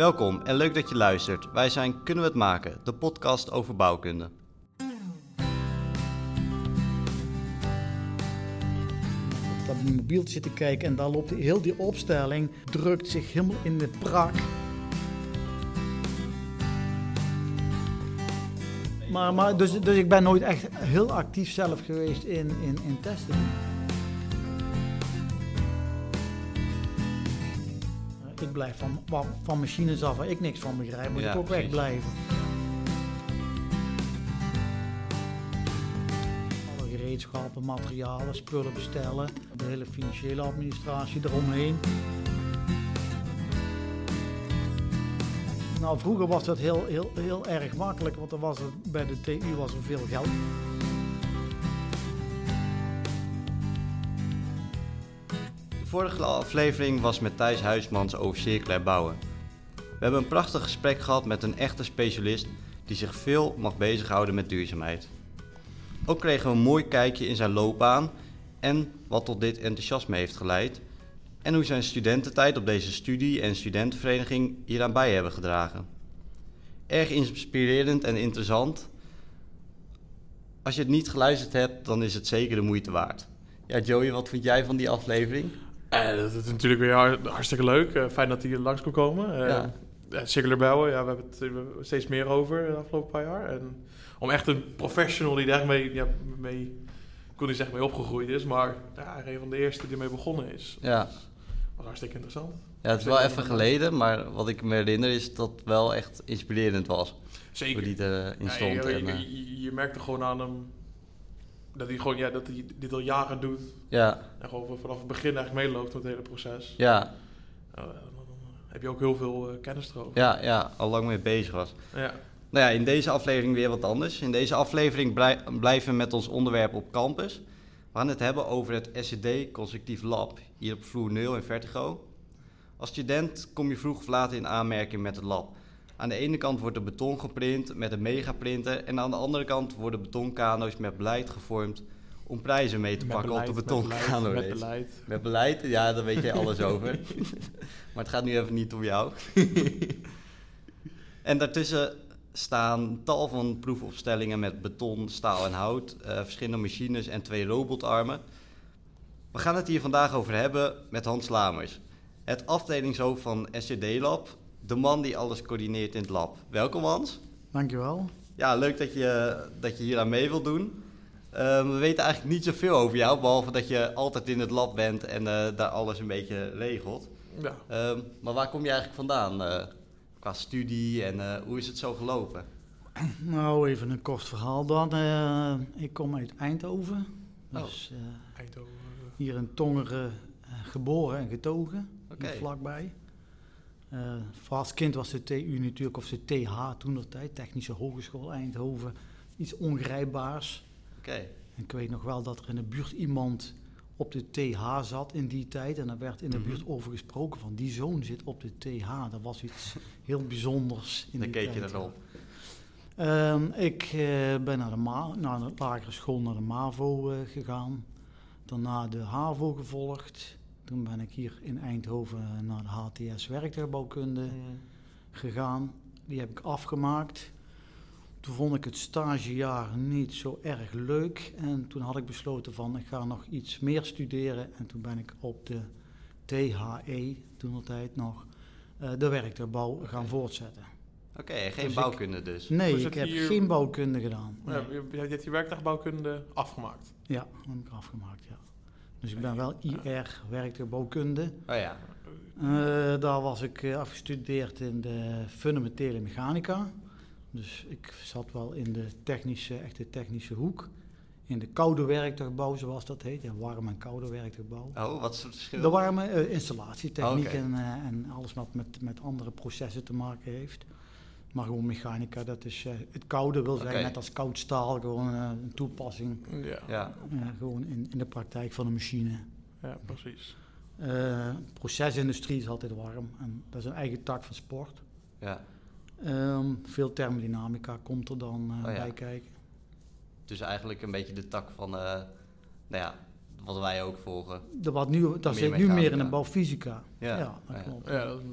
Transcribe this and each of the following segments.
Welkom en leuk dat je luistert. Wij zijn Kunnen we het maken, de podcast over bouwkunde. Op dat mobieltje zitten kijken en daar loopt heel die opstelling, drukt zich helemaal in de prak. Maar, maar dus, dus ik ben nooit echt heel actief zelf geweest in, in, in testen. Blijf van, van, machines af waar ik niks van begrijp, moet Ja, ik ook precies. wegblijven. Alle gereedschappen, materialen, spullen bestellen, de hele financiële administratie eromheen. Nou, vroeger was dat heel, heel, heel erg makkelijk, want er was er, bij de TU was er veel geld. Vorige aflevering was met Thijs Huismans over circulair bouwen. We hebben een prachtig gesprek gehad met een echte specialist die zich veel mag bezighouden met duurzaamheid. Ook kregen we een mooi kijkje in zijn loopbaan en wat tot dit enthousiasme heeft geleid en hoe zijn studententijd op deze studie- en studentenvereniging hieraan bij hebben gedragen. Erg inspirerend en interessant. Als je het niet geluisterd hebt, dan is het zeker de moeite waard. Ja, Joey, wat vind jij van die aflevering? Eh, dat is natuurlijk weer har- hartstikke leuk. Eh, fijn dat hij langs kon komen. Eh Ja. ja, circular bouwen, ja, we hebben het steeds meer over de afgelopen paar jaar. En om echt een professional die daar mee, ja, mee ik kon niet zeggen mee opgegroeid is, maar ja, een van de eerste die ermee begonnen is. Ja. was hartstikke interessant. Ja, het is wel even geleden, maar wat ik me herinner is dat het wel echt inspirerend was. Hoe Zeker. die erin Ja, stond. je, en, je, eh, je- je merkte gewoon aan hem dat hij, gewoon, ja, dat hij dit al jaren doet. ja, En gewoon vanaf het begin eigenlijk meeloopt met het hele proces. ja, Nou, dan, dan heb je ook heel veel eh, kennis erover. ja, ja, al lang mee bezig was. Ja. Nou ja, in deze aflevering weer wat anders. In deze aflevering blij- blijven we met ons onderwerp op campus. We gaan het hebben over het SCD Constructief Lab hier op vloer 0 in Vertigo. Als student kom je vroeg of laat in aanmerking met het lab. Aan de ene kant wordt er beton geprint met een megaprinter en aan de andere kant worden betonkano's met beleid gevormd om prijzen mee te Met pakken beleid, op de met beleid, betonkano. Met race. beleid. Met beleid, ja, daar weet jij alles over. maar het gaat nu even niet om jou. en daartussen staan tal van proefopstellingen met beton, staal en hout, eh, verschillende machines en twee robotarmen. We gaan het hier vandaag over hebben met Hans Lamers, het afdelingshoofd van SCD Lab, de man die alles coördineert in het lab. Welkom Hans. Dankjewel. Ja, leuk dat je, dat je hier aan mee wilt doen. Eh, we weten eigenlijk niet zoveel over jou, behalve dat je altijd in het lab bent en eh, daar alles een beetje regelt. Ja. Ehm, maar waar kom je eigenlijk vandaan eh, qua studie en eh, hoe is het zo gelopen? Nou, even een kort verhaal dan. Eh, ik kom uit Eindhoven. Oh. Dus eh, Eindhoven. hier in Tongeren eh, geboren en getogen. Oké. Hier vlakbij. Eh, voor als kind was de TU natuurlijk, of de TH toen de tijd, Technische Hogeschool Eindhoven, iets ongrijpbaars. Oké, En ik weet nog wel dat er in de buurt iemand op de TH zat in die tijd. En er werd in de Mhm. buurt over gesproken van die zoon zit op de TH. Dat was iets heel bijzonders in dan die keek je erop. Ehm, ik eh, ben naar de, Ma naar de lagere school, naar de MAVO eh, gegaan. Daarna de HAVO gevolgd. Toen ben ik hier in Eindhoven naar de HTS werktuigbouwkunde gegaan. Die heb ik afgemaakt. Toen vond ik het stagejaar niet zo erg leuk. En toen had ik besloten van ik ga nog iets meer studeren. En toen ben ik op de THE, toen de tijd nog, eh, de werktuigbouw gaan voortzetten. Oké, geen Dus ik- bouwkunde dus. Nee, ik heb hier- geen bouwkunde gedaan. Ja, je, je hebt je werktuigbouwkunde afgemaakt. Ja, heb ik afgemaakt, ja. Dus ik ben wel IR, werktuigbouwkunde. Oh ja, Eh, daar was ik eh, afgestudeerd in de fundamentele mechanica. Dus ik zat wel in de technische, echte technische hoek. In de koude werktuigbouw, zoals dat heet. Ja, warme en koude werktuigbouw. oh, wat is het verschil? De warme eh, installatietechniek Oké. en, en alles wat met, met andere processen te maken heeft. Maar gewoon mechanica, dat is eh, het koude wil zeggen, net als koud staal, gewoon eh, een toepassing. Ja, Ja, Ja, gewoon in, in de praktijk van een machine. ja precies. Eh, procesindustrie is altijd warm en dat is een eigen tak van sport. ja. Ehm, veel thermodynamica komt er dan eh, Oh ja. bij kijken. Dus eigenlijk een beetje de tak van, eh, nou ja, wat wij ook volgen. De wat nu, dat zit nu meer in de bouwfysica. Ja. Ja, dat Ja. klopt. Ja, dat is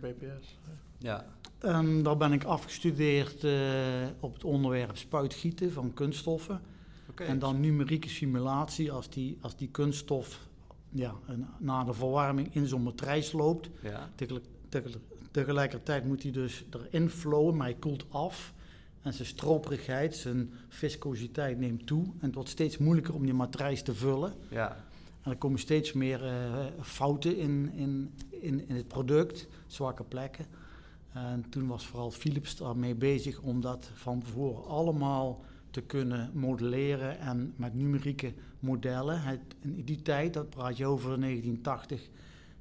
BPS. Ja, En daar ben ik afgestudeerd eh, op het onderwerp spuitgieten van kunststoffen. En dan numerieke simulatie als die, als die kunststof ja, na de verwarming in zo'n matrijs loopt. Ja, Tegel- tegel- Tegelijkertijd moet hij dus erin flowen, maar hij koelt af. En zijn stroperigheid, zijn viscositeit neemt toe. En het wordt steeds moeilijker om die matrijs te vullen. ja, En er komen steeds meer eh, fouten in, in, in, in het product, zwakke plekken. En toen was vooral Philips daarmee bezig om dat van tevoren allemaal te kunnen modelleren en met numerieke modellen. Het, in die tijd, dat praat je over 1980,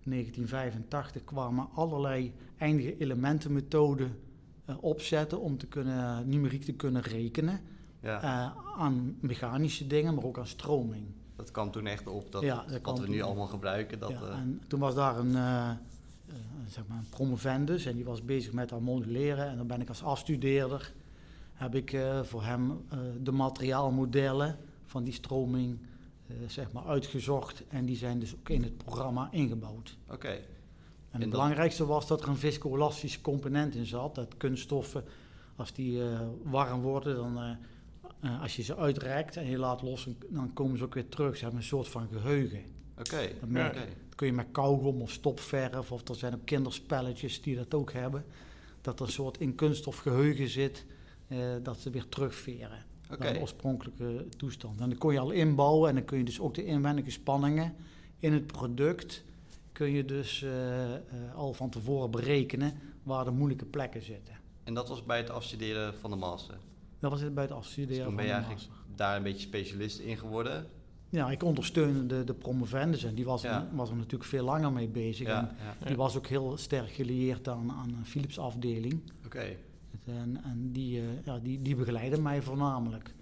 1985, kwamen allerlei eindige elementenmethoden eh, opzetten om te kunnen, numeriek te kunnen rekenen. ja. eh, aan mechanische dingen, maar ook aan stroming. dat kwam toen echt op, dat, Ja, dat wat we nu allemaal gebruiken. Dat, ja, eh, en toen was daar een, eh, eh, zeg maar een promovendus en die was bezig met dat modelleren. En dan ben ik als afstudeerder, heb ik eh, voor hem eh, de materiaalmodellen van die stroming eh, zeg maar uitgezocht. En die zijn dus ook in het programma ingebouwd. Oké, En En het belangrijkste was dat er een viscoelastische component in zat. Dat kunststoffen, als die warm worden, dan, als je ze uitrekt en je laat los, dan komen ze ook weer terug. Ze hebben een soort van geheugen. oké, Dat merk oké. Dat kun je met kauwgom of stopverf, of er zijn ook kinderspelletjes die dat ook hebben. Dat er een soort in kunststof geheugen zit, eh, dat ze weer terugveren naar de oorspronkelijke toestand. En dan kun je al inbouwen en dan kun je dus ook de inwendige spanningen in het product, kun je dus eh, eh, al van tevoren berekenen waar de moeilijke plekken zitten. En dat was bij het afstuderen van de master. Dat was het bij het Dus afstuderen toen van ben je de eigenlijk master. daar een beetje specialist in geworden. Ja, ik ondersteunde de, de promovendus en die was, Ja. er, was er natuurlijk veel langer mee bezig. En Ja. Die was ook heel sterk gelieerd aan, aan een Philips afdeling. oké. En, en die, eh, ja, die, die begeleidde mij voornamelijk.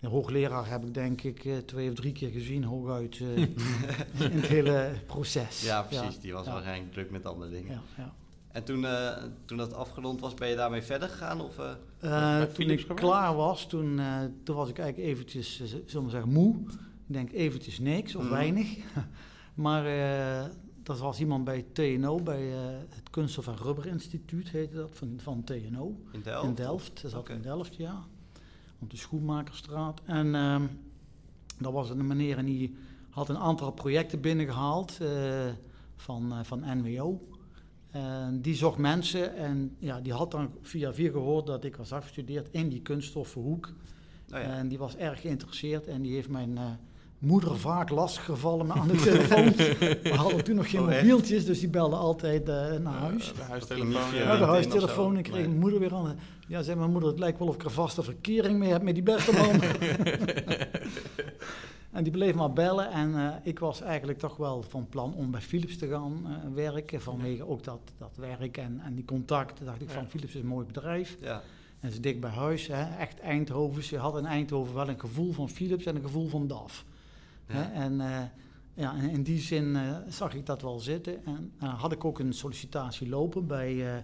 De hoogleraar heb ik denk ik eh, twee of drie keer gezien, hooguit, eh, in het hele proces. Ja, precies. Die was ja. waarschijnlijk druk met andere dingen. Ja, ja. En toen, eh, toen dat afgerond was, ben je daarmee verder gegaan? Of, Bij toen ik klaar was, toen, eh, toen was ik eigenlijk eventjes, zullen we zeggen, moe. Ik denk eventjes niks of Mhm. weinig. maar eh dat was iemand bij TNO, bij eh, het Kunststof en Rubber Instituut heette dat, van, van TNO. in Delft? In Delft, dat zat in Delft, ja. Op de Schoenmakerstraat. En ehm dat was een meneer en die had een aantal projecten binnengehaald eh, van, van NWO. En die zocht mensen en ja, die had dan via via gehoord dat ik was afgestudeerd in die kunststoffenhoek. Oh, ja. En die was erg geïnteresseerd en die heeft mijn moeder vaak lastiggevallen met aan de telefoon. We hadden toen nog geen Oh, mobieltjes, dus die belde altijd eh, naar huis. Eh, de huistelefoon. Ja, Ja, de huistelefoon. zo? Ik kreeg Nee. mijn moeder weer aan. Ja, zei mijn moeder, het lijkt wel of ik er vaste verkering mee heb met die beste man. en die bleef maar bellen. En eh, ik was eigenlijk toch wel van plan om bij Philips te gaan eh, werken. Vanwege ook dat, dat werk en, en die contacten. dacht ik van. Philips is een mooi bedrijf. Ja, En ze is dik bij huis. Hè, echt Eindhoven. Ze had in Eindhoven wel een gevoel van Philips en een gevoel van DAF. Ja. en eh, ja, in die zin eh, zag ik dat wel zitten. En eh, had ik ook een sollicitatie lopen bij eh,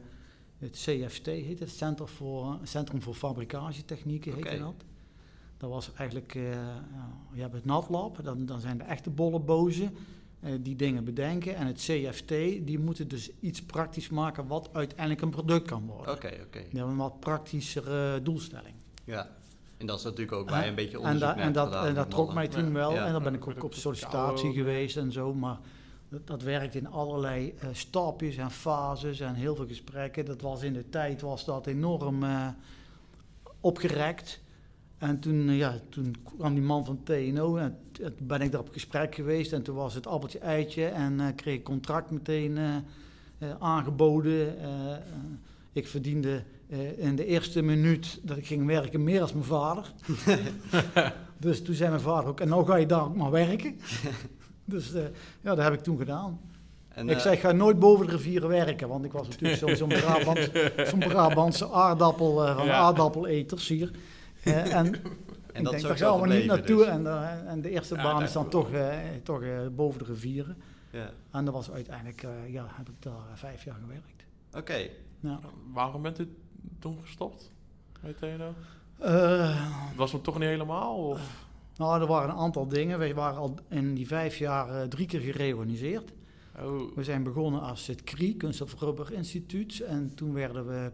het CFT, heet het, Center voor, Centrum voor Fabricatietechnieken heette Oké. dat. Dat was eigenlijk, ja, je hebt het NatLab, dan, dan zijn de echte bollebozen die dingen bedenken. En het CFT, die moeten dus iets praktisch maken wat uiteindelijk een product kan worden. oké, oké. Die hebben een wat praktischere doelstelling. Ja. En dat is natuurlijk ook bij een beetje en, onderzoek da- en dat, en dat trok mij toen wel. Ja. En dan ben ik ook op sollicitatie geweest en zo. Maar dat, dat werkt in allerlei eh, stapjes en fases en heel veel gesprekken. Dat was in de tijd was dat enorm eh, opgerekt. En toen, eh, ja, toen kwam die man van TNO en toen ben ik daar op gesprek geweest. En toen was het appeltje eitje en eh, kreeg ik contract meteen aangeboden. Ik verdiende eh, in de eerste minuut dat ik ging werken meer als mijn vader. dus toen zei mijn vader ook, en nou ga je daar ook maar werken. dus eh, ja, dat heb ik toen gedaan. En, ik eh, zei, ik ga nooit boven de rivieren werken, want ik was natuurlijk zo- zo'n Brabant, zo'n Brabantse aardappel eh, van Ja. aardappeleters hier. Eh, en en ik dat denk, daar gaan zo we niet naartoe. dus. En, en de eerste Ja, baan is dan toch, eh, toch eh, boven de rivieren. Ja. En dat was uiteindelijk, eh, ja, heb ik daar vijf jaar gewerkt. Oké. Ja. Waarom bent u toen gestopt bij TNO? Eh, Het was hem toch niet helemaal? Of? nou, er waren een aantal dingen. Wij waren al in die vijf jaar eh, drie keer gereorganiseerd. Oh, We zijn begonnen als het CRI, Kunststof Rubber Instituut. En toen werden we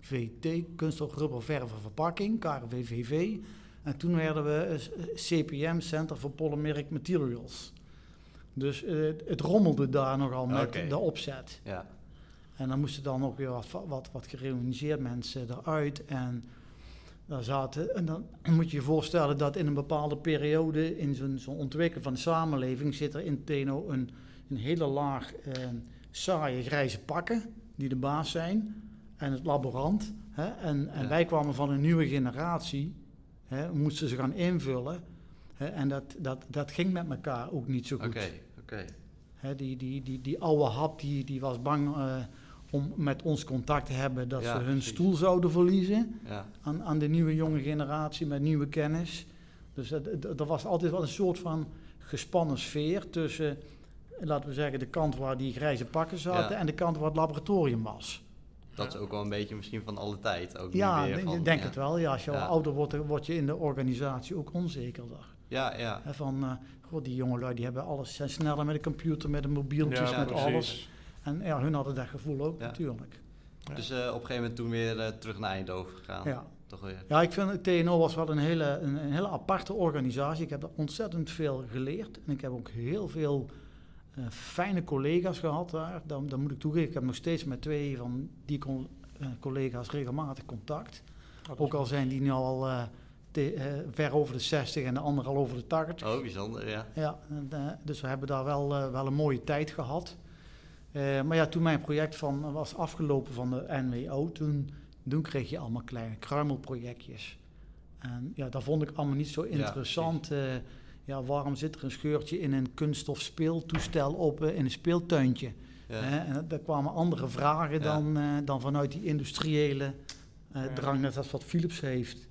KRVVT, Kunststof Rubber Verven Verpakking, KRVVV. En toen werden we CPM, Center for Polymeric Materials. Dus eh, het rommelde daar nogal met de opzet. Ja. En dan moesten dan ook weer wat, wat, wat gereorganiseerd mensen eruit. En daar zaten, en dan moet je je voorstellen dat in een bepaalde periode in zo'n zo'n ontwikkeling van de samenleving zit er in Teno een, een hele laag eh, saaie grijze pakken die de baas zijn en het laborant. Hè? En, en Ja. wij kwamen van een nieuwe generatie, hè? moesten ze gaan invullen. Hè? En dat, dat, dat ging met elkaar ook niet zo goed. Oké, oké. Die, die, die, die oude hap die, die was bang eh, om met ons contact te hebben dat Ja, ze hun precies. stoel zouden verliezen Ja. aan, aan de nieuwe jonge generatie met nieuwe kennis. Dus dat- dat- er was altijd wel een soort van gespannen sfeer tussen, laten we zeggen, de kant waar die grijze pakken zaten Ja. en de kant waar het laboratorium was. Dat is ook wel een beetje misschien van alle tijd. Ook Ja, niet meer ik denk ja. het wel. Ja, als je al ouder wordt, dan word je in de organisatie ook onzekerder. Ja, ja. Van, eh, god, die jongelui die hebben alles, zijn sneller met een computer, met een mobieltjes, ja, met precies. alles. En ja, hun hadden dat gevoel ook Ja. natuurlijk. Ja. Dus eh, op een gegeven moment toen weer eh, terug naar Eindhoven gegaan. Ja. Toch weer. Ja, ik vind het TNO was wel een hele, een, een hele aparte organisatie. Ik heb er ontzettend veel geleerd. En ik heb ook heel veel eh, fijne collega's gehad daar. Dan, dan moet ik toegeven, ik heb nog steeds met twee van die col- collega's regelmatig contact. Ook al zijn die nu al eh, te- eh, ver over de 60 en de ander al over de 80. Oh, bijzonder, ja. Ja, en, dus we hebben daar wel, wel een mooie tijd gehad. Eh, maar ja, toen mijn project van, was afgelopen van de NWO, toen, toen kreeg je allemaal kleine kruimelprojectjes. En ja, dat vond ik allemaal niet zo interessant. Eh, ja, waarom zit er een scheurtje in een kunststof speeltoestel op eh, in een speeltuintje? ja. Hè, en daar kwamen andere vragen Ja. dan, eh, dan vanuit die industriële eh, Ja. drang, net als wat Philips heeft.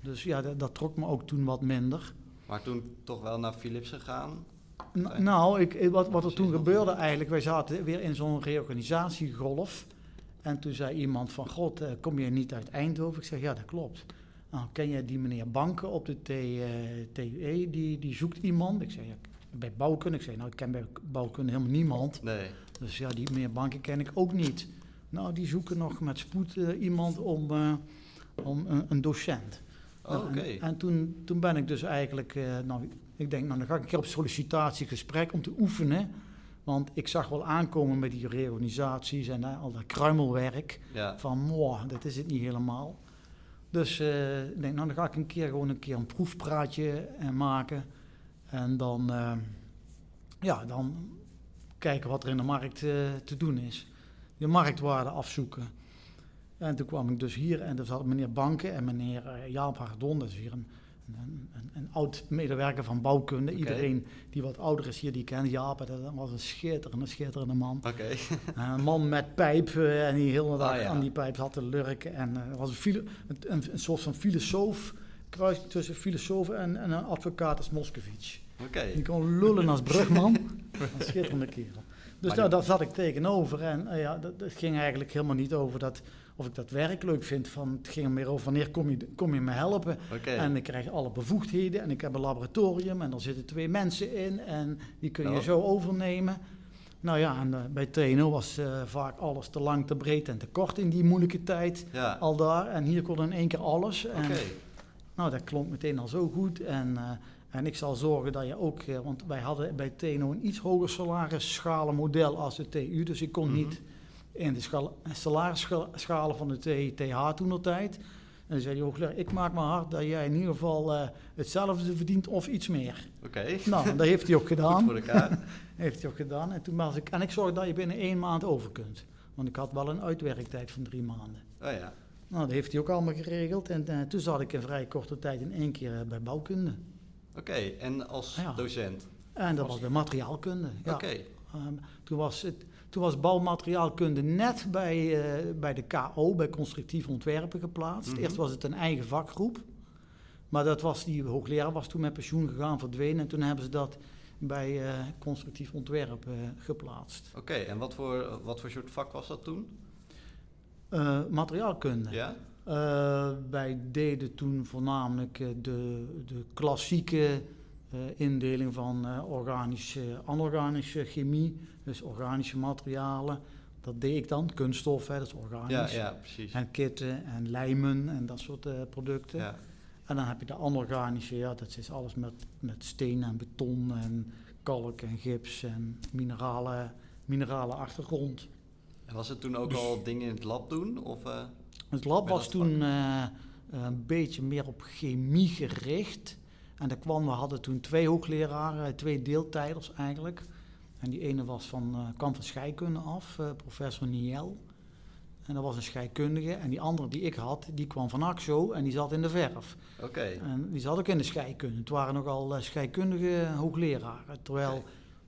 Dus ja, dat, dat trok me ook toen wat minder. Maar toen toch wel naar Philips gegaan. N- Fijn. Nou, ik, wat, wat er toen gebeurde eigenlijk, wij zaten weer in zo'n reorganisatiegolf. En toen zei iemand van, god, eh, kom je niet uit Eindhoven? Ik zeg, ja, dat klopt. Nou, ken jij die meneer Banken op de T, eh, TUE? Die, die zoekt iemand. Ik zeg, ja, bij bouwkunde. Ik zeg, nou, ik ken bij bouwkunde helemaal niemand. Nee. Dus ja, die meneer Banken ken ik ook niet. Nou, die zoeken nog met spoed eh, iemand om, om een, een docent. Oh, Nou, oké. En, en toen, toen ben ik dus eigenlijk, nou, ik denk, nou, dan ga ik een keer op sollicitatiegesprek om te oefenen. Want ik zag wel aankomen met die reorganisaties en eh, al dat kruimelwerk. Ja. Van, moh, dat is het niet helemaal. Dus eh, ik denk, nou, dan ga ik een keer gewoon een keer een proefpraatje eh, maken. En dan, ja, dan kijken wat er in de markt te doen is. De marktwaarde afzoeken. En toen kwam ik dus hier en er zat meneer Banken en meneer Jaap Hardon, dat is hier een, een, een, een oud medewerker van bouwkunde. Iedereen die wat ouder is hier, die kent Jaap. Dat was een schitterende, schitterende man. Oké. een man met pijp eh, en die hele dag Ah, ja. aan die pijp zat te lurken. En eh, was een, filo- een, soort van filosoof, kruis tussen filosoof en, en een advocaat als. Oké. Die kon lullen als brugman. een schitterende kerel. Dus daar, zat ik tegenover. En eh, ja, dat, dat ging eigenlijk helemaal niet over dat, of ik dat werk leuk vind. Van, het ging er meer over wanneer kom je, kom je me helpen. En ik krijg alle bevoegdheden. En ik heb een laboratorium. En er zitten twee mensen in. En die kun je Oh. zo overnemen. Nou ja, en eh, bij TNO was eh, vaak alles te lang, te breed en te kort in die moeilijke tijd. Ja. Al daar. En hier kon in één keer alles. En, nou, dat klonk meteen al zo goed. En, eh, en ik zal zorgen dat je ook, want wij hadden bij TNO een iets hoger salarisschalenmodel als de TU. Dus ik kon Mhm. niet in de schal- salarisschalen van de TH toen de tijd. En dan zei die hoogleraar, ik maak me hard dat jij in ieder geval eh, hetzelfde verdient of iets meer. Oké. Nou, dat heeft hij ook Goed gedaan. voor elkaar. Heeft hij ook gedaan. En toen was ik, en ik zorg dat je binnen één maand over kunt. Want ik had wel een uitwerktijd van drie maanden. Oh ja. Nou, dat heeft hij ook allemaal geregeld. En eh, toen zat ik in vrij korte tijd in één keer eh, bij bouwkunde. Oké. En als Ja. docent? En dat was bij materiaalkunde. Ja. Oké. Ehm, toen, was het, toen was bouwmateriaalkunde net bij, eh, bij de KO, bij constructief ontwerpen geplaatst. Mhm. Eerst was het een eigen vakgroep. Maar dat was, die hoogleraar was toen met pensioen gegaan, verdwenen. En toen hebben ze dat bij eh, constructief ontwerpen eh, geplaatst. Oké. En wat voor, wat voor soort vak was dat toen? Materiaalkunde. Ja? Wij deden toen voornamelijk de, de klassieke indeling van eh, organische, anorganische chemie, dus organische materialen. Dat deed ik dan, kunststof, hè, dat is organisch. ja, precies. En kitten en lijmen en dat soort eh, producten. Ja. En dan heb je de anorganische, ja, dat is alles met, met steen en beton en kalk en gips en mineralen, minerale achtergrond. En was het toen ook Dus- al dingen in het lab doen? Of, eh, Het lab was toen eh, een beetje meer op chemie gericht. En daar kwam, we hadden toen twee hoogleraren, twee deeltijders eigenlijk. En die ene was van, eh, kwam van scheikunde af, eh, professor Niel. En dat was een scheikundige. En die andere die ik had, die kwam van AXO en die zat in de verf. Oké, En die zat ook in de scheikunde. Het waren nogal eh, scheikundige hoogleraren. Terwijl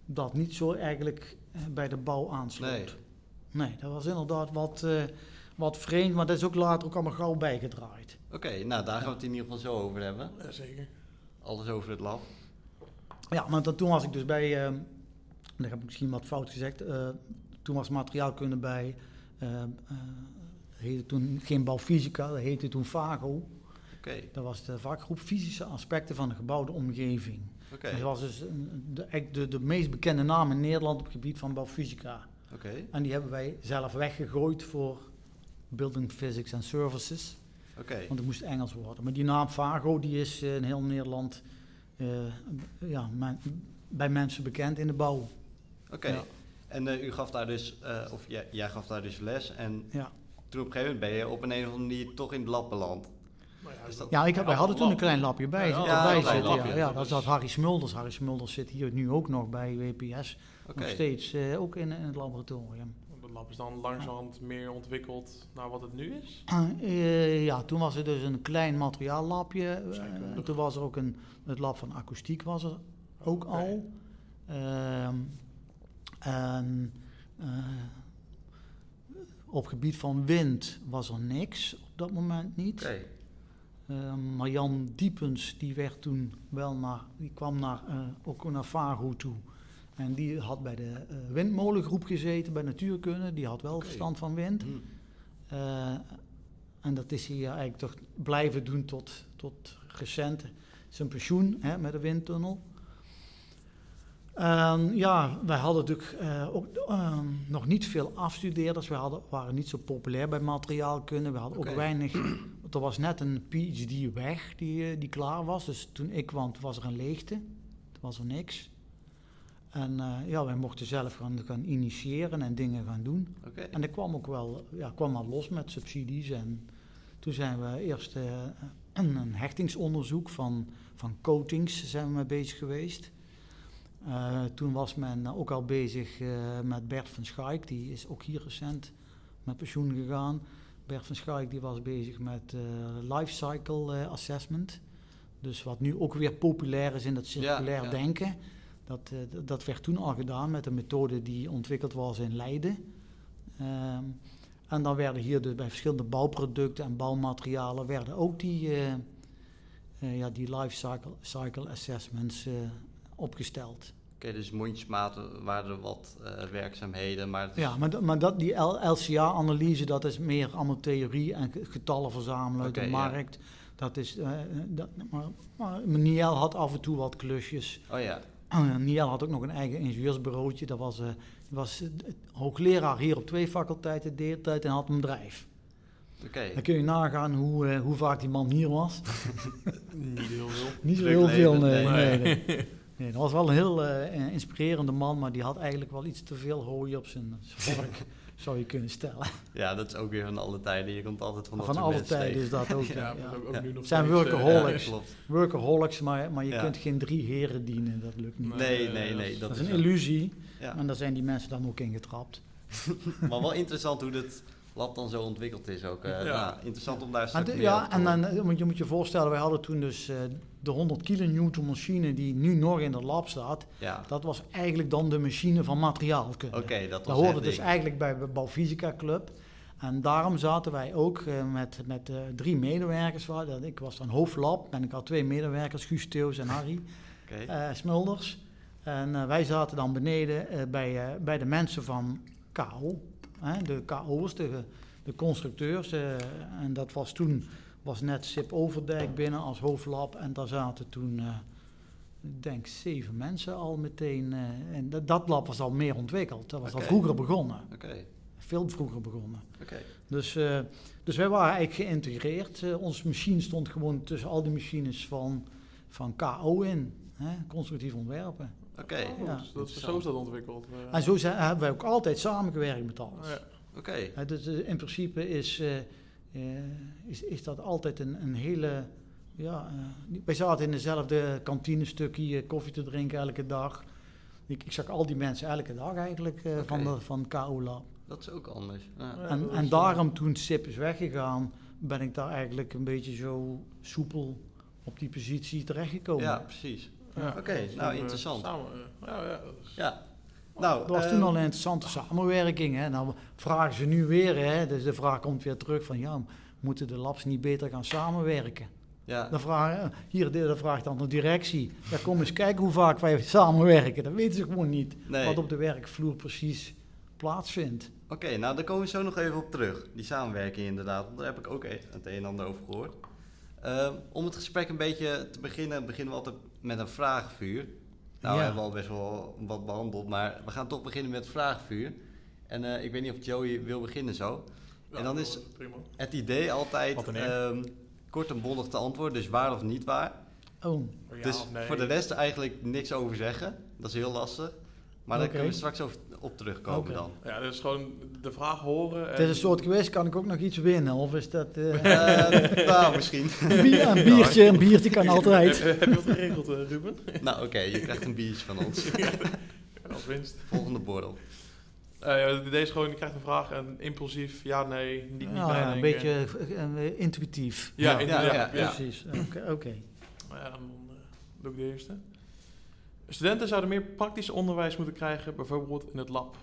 dat niet zo eigenlijk bij de bouw aansloot. Nee. Nee, dat was inderdaad wat, eh, wat vreemd, maar dat is ook later ook allemaal gauw bijgedraaid. Oké, nou daar gaan we het in ieder geval zo over hebben. Ja, zeker. Alles over het lab. Ja, maar toen was ik dus bij, eh, daar heb ik misschien wat fout gezegd, eh, toen was materiaalkunde bij, eh, eh, heette toen geen bouwfysica, dat heette toen VAGO. Oké, Dat was de vakgroep fysische aspecten van de gebouwde omgeving. oké, Dat was dus de, de, de meest bekende naam in Nederland op het gebied van bouwfysica. oké, En die hebben wij zelf weggegooid voor Building Physics and Services. Oké. Want het moest Engels worden. Maar die naam Vago die is eh, in heel Nederland eh, ja, men- bij mensen bekend in de bouw. Oké. Ja. En eh, u gaf daar dus, eh, of jij, jij gaf daar dus les. En Ja, toen op een gegeven moment ben je op een, een of andere manier toch in het lab beland. Nou ja, dat- ik, heb- wij hadden toen een klein lapje bij, Ja, zitten- ja, bij een klein zitten. Ja, lapje. ja, daar zat Harry Smulders. Harry Smulders zit hier nu ook nog bij WPS. Oké. Nog steeds, eh, ook in, in het laboratorium. Lab is dan langzamerhand meer ontwikkeld naar wat het nu is. Eh, ja, toen was er dus een klein materiaallabje. eh, en toen was er ook een, het lab van akoestiek was er ook al. Ehm, en eh, op gebied van wind was er niks op dat moment niet. Oké. Ehm, maar Jan Diepens, die werd toen wel naar, die kwam naar, ook naar Vago toe. En die had bij de eh, windmolengroep gezeten, bij natuurkunde. Die had wel verstand van wind. Hm. Eh, en dat is hij eigenlijk toch blijven doen tot, tot recent. Zijn pensioen hè, met de windtunnel. Ja, wij hadden natuurlijk eh, ook ehm, nog niet veel afstudeerders. We hadden, waren niet zo populair bij materiaalkunde. We hadden ook weinig. want Er was net een PhD weg die, eh, die klaar was. Dus toen ik kwam, was er een leegte. Toen was er niks. En eh, ja, wij mochten zelf gaan, gaan initiëren en dingen gaan doen. En dat kwam ook wel, ja, kwam wel los met subsidies. En toen zijn we eerst eh, een, een hechtingsonderzoek van, van coatings zijn we mee bezig geweest. Eh, toen was men ook al bezig met Bert van Schaik, die is ook hier recent met pensioen gegaan. Bert van Schaik die was bezig met life cycle assessment. Dus wat nu ook weer populair is in dat circulair ja. denken. Dat, eh, dat werd toen al gedaan met een methode die ontwikkeld was in Leiden. Ehm, en dan werden hier dus bij verschillende bouwproducten en bouwmaterialen werden ook die, eh, ja, die life cycle, cycle assessments opgesteld. Oké, dus mondjesmaat waren er wat werkzaamheden, maar Ja, maar, maar dat, die LCA-analyse, dat is meer allemaal theorie en ge- getallen verzamelen uit Oké, de ja. markt. Dat is, dat, maar, maar Niel had af en toe wat klusjes. Oh ja, Uh, Niel had ook nog een eigen ingenieursbureautje. Dat was, eh, was eh, hoogleraar hier op twee faculteiten deeltijd en had een bedrijf. oké. Dan kun je nagaan hoe, eh, hoe vaak die man hier was. Niet heel veel. Niet zo heel veel, nee. nee, nee. Dat was wel een heel eh, inspirerende man, maar die had eigenlijk wel iets te veel hooi op zijn vork, zou je kunnen stellen. Ja, dat is ook weer van alle tijden. Je komt altijd van dat Van alle tijden tegen. is dat ook. Ja, ja, maar ja. ook, ook Ja. nu nog Zijn eh, workaholics. Ja. Workaholics, maar, maar je Ja. kunt geen drie heren dienen, dat lukt niet. Nee, nee, nee. dat Dat, dat is een illusie Ja. en daar zijn die mensen dan ook in getrapt. Maar wel interessant hoe dit lab dan zo ontwikkeld is ook. eh, Ja. nou, interessant om daar meer ja, te en dan moet je moet je voorstellen, wij hadden toen dus eh, de 100 kilonewton machine die nu nog in het lab staat. Ja, Dat was eigenlijk dan de machine van materiaalkunde. oké, dat Dat was hoorde dus ding. eigenlijk bij de Bouwfysica Club. En daarom zaten wij ook eh, met, met eh, drie medewerkers. Ik was dan hoofdlab en ik had twee medewerkers, Guus Theus en Harry Oké. eh, Smulders. En wij zaten dan beneden bij, bij de mensen van KO. Hè, de KO'ers, de, de constructeurs. en dat was toen was net Sip Overdijk binnen als hoofdlab. En daar zaten toen eh, ik denk zeven mensen al meteen. eh, en dat, dat lab was al meer ontwikkeld. Dat was al vroeger begonnen. Oké, Veel vroeger begonnen. oké. Dus, eh, dus wij waren eigenlijk geïntegreerd. Onze machine stond gewoon tussen al die machines van, van KO in. Hè? Constructief ontwerpen. Oké, Oh, Ja. dus dat, zo is dat ontwikkeld. En zo zijn, hebben wij ook altijd samengewerkt met alles. Ja. oké. Dus in principe is, eh, eh, is, is dat altijd een, een hele... Ja, eh, wij zaten in dezelfde kantinestukje eh, koffie te drinken elke dag. Ik, ik zag al die mensen elke dag eigenlijk eh, van, de, van KO Lab. Dat is ook anders. Ja. En, en daarom toen Sip is weggegaan, ben ik daar eigenlijk een beetje zo soepel op die positie terechtgekomen. Ja, precies. Ja. Oké, nou, eh, interessant. Samen, ja, ja, Ja. Nou, dat was toen al een interessante samenwerking. Hè. Nou vragen ze nu weer, hè. dus de vraag komt weer terug van ja, moeten de labs niet beter gaan samenwerken? Ja, Dan vraag, hier, de vraagt dan de directie. Ja, kom eens kijken hoe vaak wij samenwerken. Dat weten ze gewoon niet. nee. Wat op de werkvloer precies plaatsvindt. Oké, nou daar komen we zo nog even op terug. Die samenwerking inderdaad, daar heb ik ook e- het een en ander over gehoord. Ehm, om het gesprek een beetje te beginnen, beginnen we altijd met een vragenvuur. Nou, we Ja. hebben al best wel wat behandeld, maar we gaan toch beginnen met het vragenvuur. En eh, ik weet niet of Joey wil beginnen zo. Ja, En dan is- Prima. Het idee altijd ehm, kort en bondig te antwoorden, dus waar of niet waar. Oh, Ja dus nee? voor de rest eigenlijk niks over zeggen. Dat is heel lastig. Maar daar Oké. kunnen we straks over, op terugkomen dan. Ja, dus gewoon de vraag horen. het en- is een soort quiz, kan ik ook nog iets winnen? Of is dat... eh, Eh, nou, misschien. een, bier- een biertje, een biertje kan altijd. Heb, heb je dat geregeld, eh, Ruben? nou, oké, je krijgt een biertje van ons. Ja, als winst. Volgende borrel. Eh, ja, deze is gewoon, je krijgt een vraag en impulsief, ja, nee, niet, niet Nou, ja, bijdenken. een beetje eh, eh, intuïtief. Ja, Ja, ja, ja. Precies, oké. oké. Ja, dan doe ik de eerste. Studenten zouden meer praktisch onderwijs moeten krijgen, bijvoorbeeld in het lab.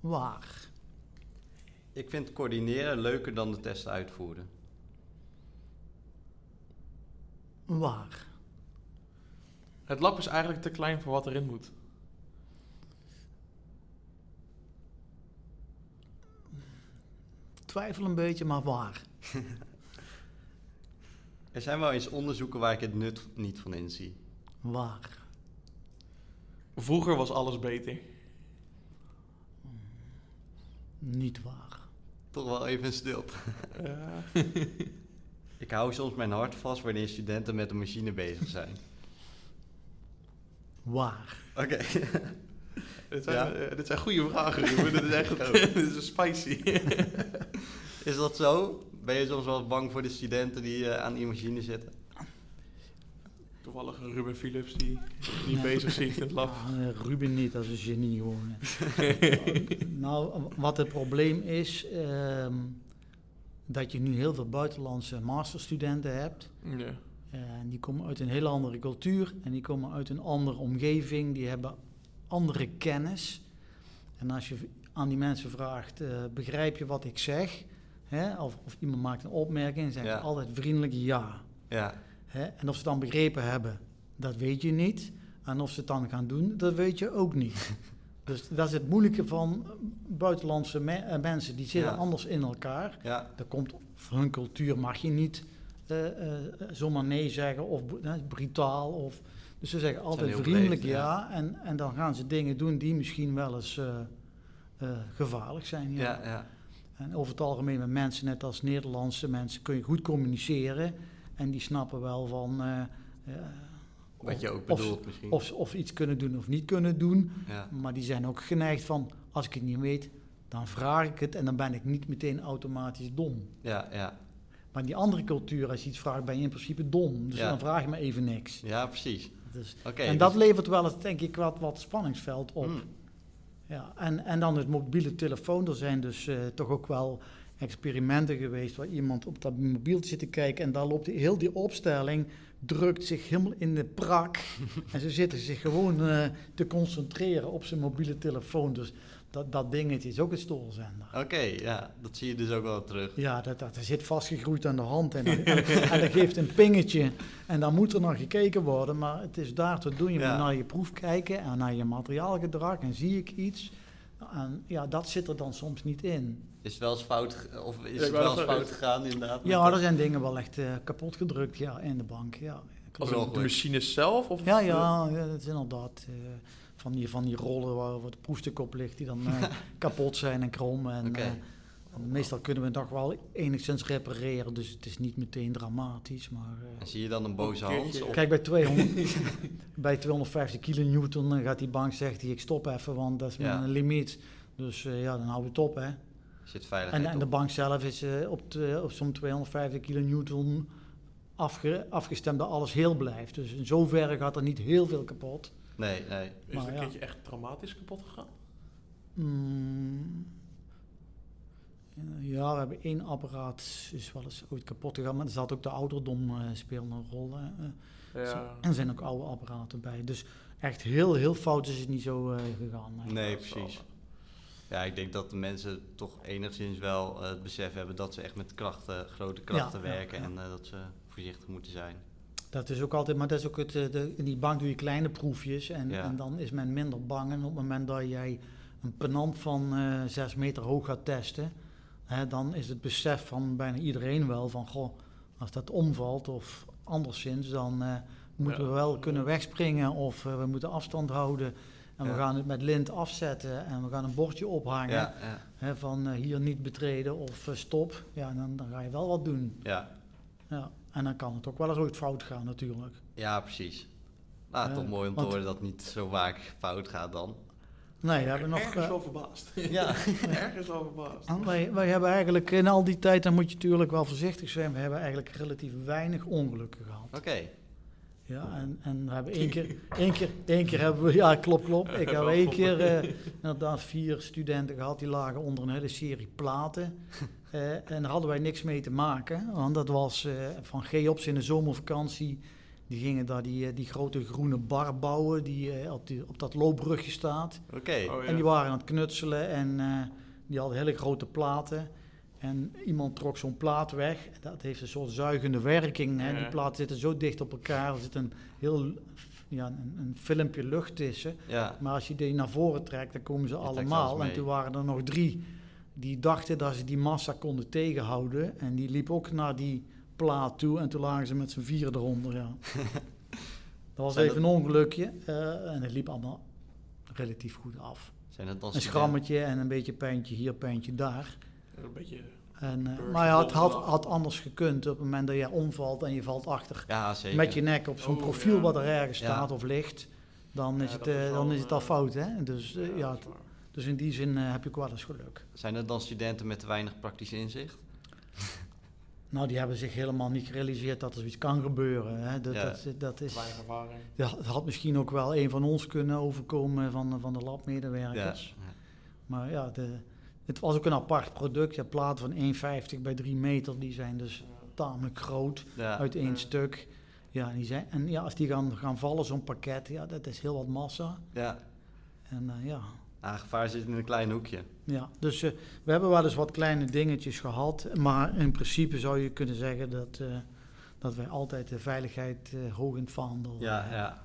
Waar? Ik vind coördineren leuker dan de testen uitvoeren. Waar? Het lab is eigenlijk te klein voor wat erin moet. Twijfel een beetje, maar waar? Er zijn wel eens onderzoeken waar ik het nut niet van inzie. Waar? Vroeger was alles beter. Niet waar. Toch wel even stilte. Ja. Ik hou soms mijn hart vast wanneer studenten met een machine bezig zijn. Waar? Oké. dit, zijn, Ja. eh, dit zijn goede vragen, Ruben. dit is echt dit is spicy. Is dat zo? Ben je soms wel bang voor de studenten die eh, aan die machine zitten? Toevallig een Ruben Philips die, die Ja. bezig ziet in het lab. Ah, eh, Ruben niet, dat is een genie gewoon. nou, wat het probleem is, ehm, dat je nu heel veel buitenlandse masterstudenten hebt. Ja. En die komen uit een hele andere cultuur en die komen uit een andere omgeving. Die hebben andere kennis. En als je aan die mensen vraagt, eh, begrijp je wat ik zeg? Hè? Of, of iemand maakt een opmerking, zeggen Ja. altijd vriendelijk ja. Ja, Hè? En of ze dan begrepen hebben, dat weet je niet. En of ze het dan gaan doen, dat weet je ook niet. dus dat is het moeilijke van buitenlandse me- eh, mensen. Die zitten Ja. anders in elkaar. ja, Dat komt voor hun cultuur mag je niet eh, zomaar nee zeggen of br- brutaal. Of, dus ze zeggen altijd vriendelijk beleefd, ja. En, en dan gaan ze dingen doen die misschien wel eens eh, eh, gevaarlijk zijn. Ja. ja, ja. En over het algemeen met mensen, net als Nederlandse mensen, kun je goed communiceren. En die snappen wel van eh, Wat je ook of- bedoelt misschien. of, ze- of ze iets kunnen doen of niet kunnen doen. ja. Maar die zijn ook geneigd van, als ik het niet weet, dan vraag ik het en dan ben ik niet meteen automatisch dom. Ja, ja, Maar in die andere cultuur, als je iets vraagt, ben je in principe dom. Dus Ja. dan vraag je me even niks. ja, precies. Dus, en dus- dat levert wel eens, denk ik, wat, wat spanningsveld op. Hmm, Ja, en, en dan het mobiele telefoon. Er zijn dus eh, toch ook wel experimenten geweest waar iemand op dat mobieltje zit te kijken en daar loopt die, heel die opstelling, drukt zich helemaal in de prak. en ze zitten zich gewoon eh, te concentreren op zijn mobiele telefoon. Dus dat, dat dingetje is ook een stoorzender. Oké, ja, dat zie je dus ook wel terug. Ja, dat, dat zit vastgegroeid aan de hand en, en, en dat geeft een pingetje. En dan moet er nog gekeken worden, maar het is daar te doen. Je Ja. moet naar je proef kijken en naar je materiaalgedrag en zie ik iets. En ja, dat zit er dan soms niet in. Is het wel eens fout, of is het wel eens fout gegaan inderdaad? Ja, er zijn dingen wel echt eh, kapot gedrukt ja, in de bank. Ja, Als in de machine zelf? Of Ja, ja, ja, dat is inderdaad eh, van, die, van die rollen waar, de proefstuk op ligt, die dan eh, kapot zijn en krom. En, eh, en meestal kunnen we nog wel enigszins repareren, dus het is niet meteen dramatisch. Maar, eh, En zie je dan een boze? Of... Kijk, bij, 200, bij 250 kilonewton dan gaat die bank zegt hij, ik stop even, want dat is Ja. mijn limiet. Dus eh, ja, dan houden we het op, hè. Zit En, en de bank zelf is eh, op, de- op zo'n 250 kilonewton afge, afgestemd dat alles heel blijft. Dus in zoverre gaat er niet heel veel kapot. Nee, nee. Is Maar het een ja. keertje echt dramatisch kapot gegaan? Mm, ja, we hebben één apparaat is wel eens ooit kapot gegaan, maar er zat ook de ouderdom eh speelde een rol. Eh, zo- Ja. En er zijn ook oude apparaten bij. Dus echt heel, heel fout is het niet zo eh, gegaan. nee. Wel- precies. Ja, ik denk dat de mensen toch enigszins wel het besef hebben dat ze echt met krachten, grote krachten Ja, werken ja. en eh, dat ze voorzichtig moeten zijn. Dat is ook altijd, maar dat is ook het, eh, de, in die bank doe je kleine proefjes en, Ja. en dan is men minder bang. En op het moment dat jij een penant van eh 6 meter hoog gaat testen, hè, dan is het besef van bijna iedereen wel van, goh, als dat omvalt of anderszins, dan eh, moeten Ja. we wel kunnen wegspringen of we moeten afstand houden. En Ja. we gaan het met lint afzetten en we gaan een bordje ophangen Ja, hè, van hier niet betreden of stop. Ja, dan, dan ga je wel wat doen. ja. Ja. En dan kan het ook wel eens ooit fout gaan natuurlijk. ja precies. Nou, Eh, toch mooi om te want- horen dat het niet zo vaak fout gaat dan. Nee, we hebben nog... Ergens eh, wel verbaasd. Ja. Ergens wel verbaasd. En Wij, wij hebben eigenlijk in al die tijd, dan moet je natuurlijk wel voorzichtig zijn, we hebben eigenlijk relatief weinig ongelukken gehad. Oké. Ja, en, en we hebben één keer, één keer, één keer hebben we, ja klopt, klopt. Ik heb één keer eh, inderdaad vier studenten gehad die lagen onder een hele serie platen. Eh, en daar hadden wij niks mee te maken, want dat was eh, van Geops in de zomervakantie. Die gingen daar die, eh, die grote groene bar bouwen die eh, op, die, op dat loopbrugje staat. Oké. Oh, ja. En die waren aan het knutselen en eh, die hadden hele grote platen. En iemand trok zo'n plaat weg. Dat heeft een soort zuigende werking. Hè. Ja. Die platen zitten zo dicht op elkaar. Er zit een heel ja, een, een filmpje lucht tussen. Ja. Maar als je die naar voren trekt, dan komen ze allemaal. En toen waren er nog drie die dachten dat ze die massa konden tegenhouden. En die liep ook naar die plaat toe. En toen lagen ze met z'n vieren eronder. Ja. dat was Zijn even een ongelukje. eh, en het liep allemaal relatief goed af. Zijn het dan Een schrammetje en een beetje pijntje hier, pijntje daar. Een beetje... En, eh, maar ja, het had, had anders gekund op het moment dat je omvalt en je valt achter Ja, zeker. met je nek op zo'n Oh, profiel ja. wat er ergens Ja. staat of ligt. Dan is, Ja, het, eh, dan is het al fout, hè? Dus, ja, het-. Dus in die zin eh, heb je ook wel eens geluk. Zijn het dan studenten met te weinig praktisch inzicht? Nou, die hebben zich helemaal niet gerealiseerd dat er zoiets kan gebeuren. Hè? Dat, Ja. dat, dat is, Weinig ervaring. dat had misschien ook wel een van ons kunnen overkomen van, van de labmedewerkers. Ja. Maar ja, de, het was ook een apart product. Je hebt platen van 1,50 bij 3 meter, die zijn dus tamelijk groot Ja. uit één Ja. stuk. Ja, en, die zijn, en ja, als die gaan, gaan vallen, zo'n pakket, ja, dat is heel wat massa. ja. En eh, ja, Ah, gevaar zit in een klein hoekje. ja. dus eh, we hebben wel eens wat kleine dingetjes gehad. Maar in principe zou je kunnen zeggen dat, eh, dat wij altijd de veiligheid eh, hoog in het vaandel Ja, hebben. ja.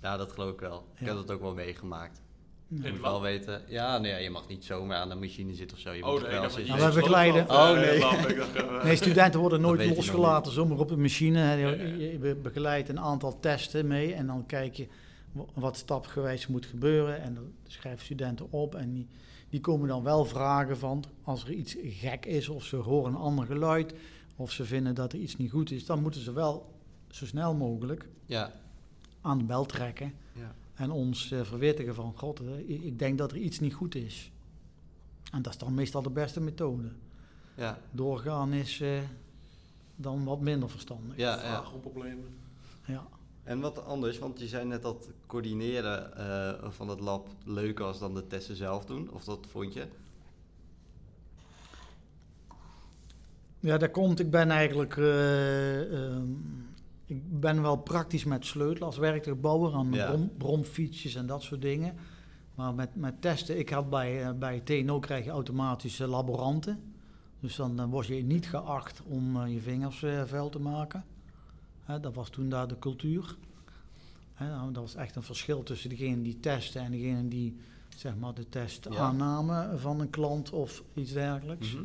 Ja, dat geloof ik wel. Ik Ja. heb dat ook wel meegemaakt. Ja. Je In moet wel weten. Ja, nee, je mag niet zomaar aan de machine zitten of zo. Je Oh moet nee, wel dat zitten. Nou, we begeleiden. Oh, nee. nee. Nee, studenten worden nooit losgelaten zomaar op de machine. Je, begeleidt een aantal testen mee en dan kijk je wa- wat stapgewijs moet gebeuren. En dan schrijven studenten op en die, die komen dan wel vragen van als er iets gek is of ze horen een ander geluid of ze vinden dat er iets niet goed is, dan moeten ze wel zo snel mogelijk Ja, aan de bel trekken ja. En ons eh, verwittigen van god, ik ik denk dat er iets niet goed is. En dat is dan meestal de beste methode. Ja, Doorgaan is eh, dan wat minder verstandig. ja, ja. Problemen. Ja. En wat anders, want je zei net dat coördineren eh, van het lab leuker was dan de testen zelf doen. Of dat vond je? Ja, dat komt. Ik ben eigenlijk. eh, ehm, ik ben wel praktisch met sleutelen als werktuigbouwer aan Ja. brom, bromfietsjes en dat soort dingen. Maar met, met testen, ik had bij, eh, bij TNO krijg je automatische laboranten. Dus dan, word je niet geacht om eh, je vingers eh, vuil te maken. Hè, dat was toen daar de cultuur. Hè, nou, dat was echt een verschil tussen degene die testen en degene die zeg maar de test Ja. aanname van een klant of iets dergelijks. Mhm.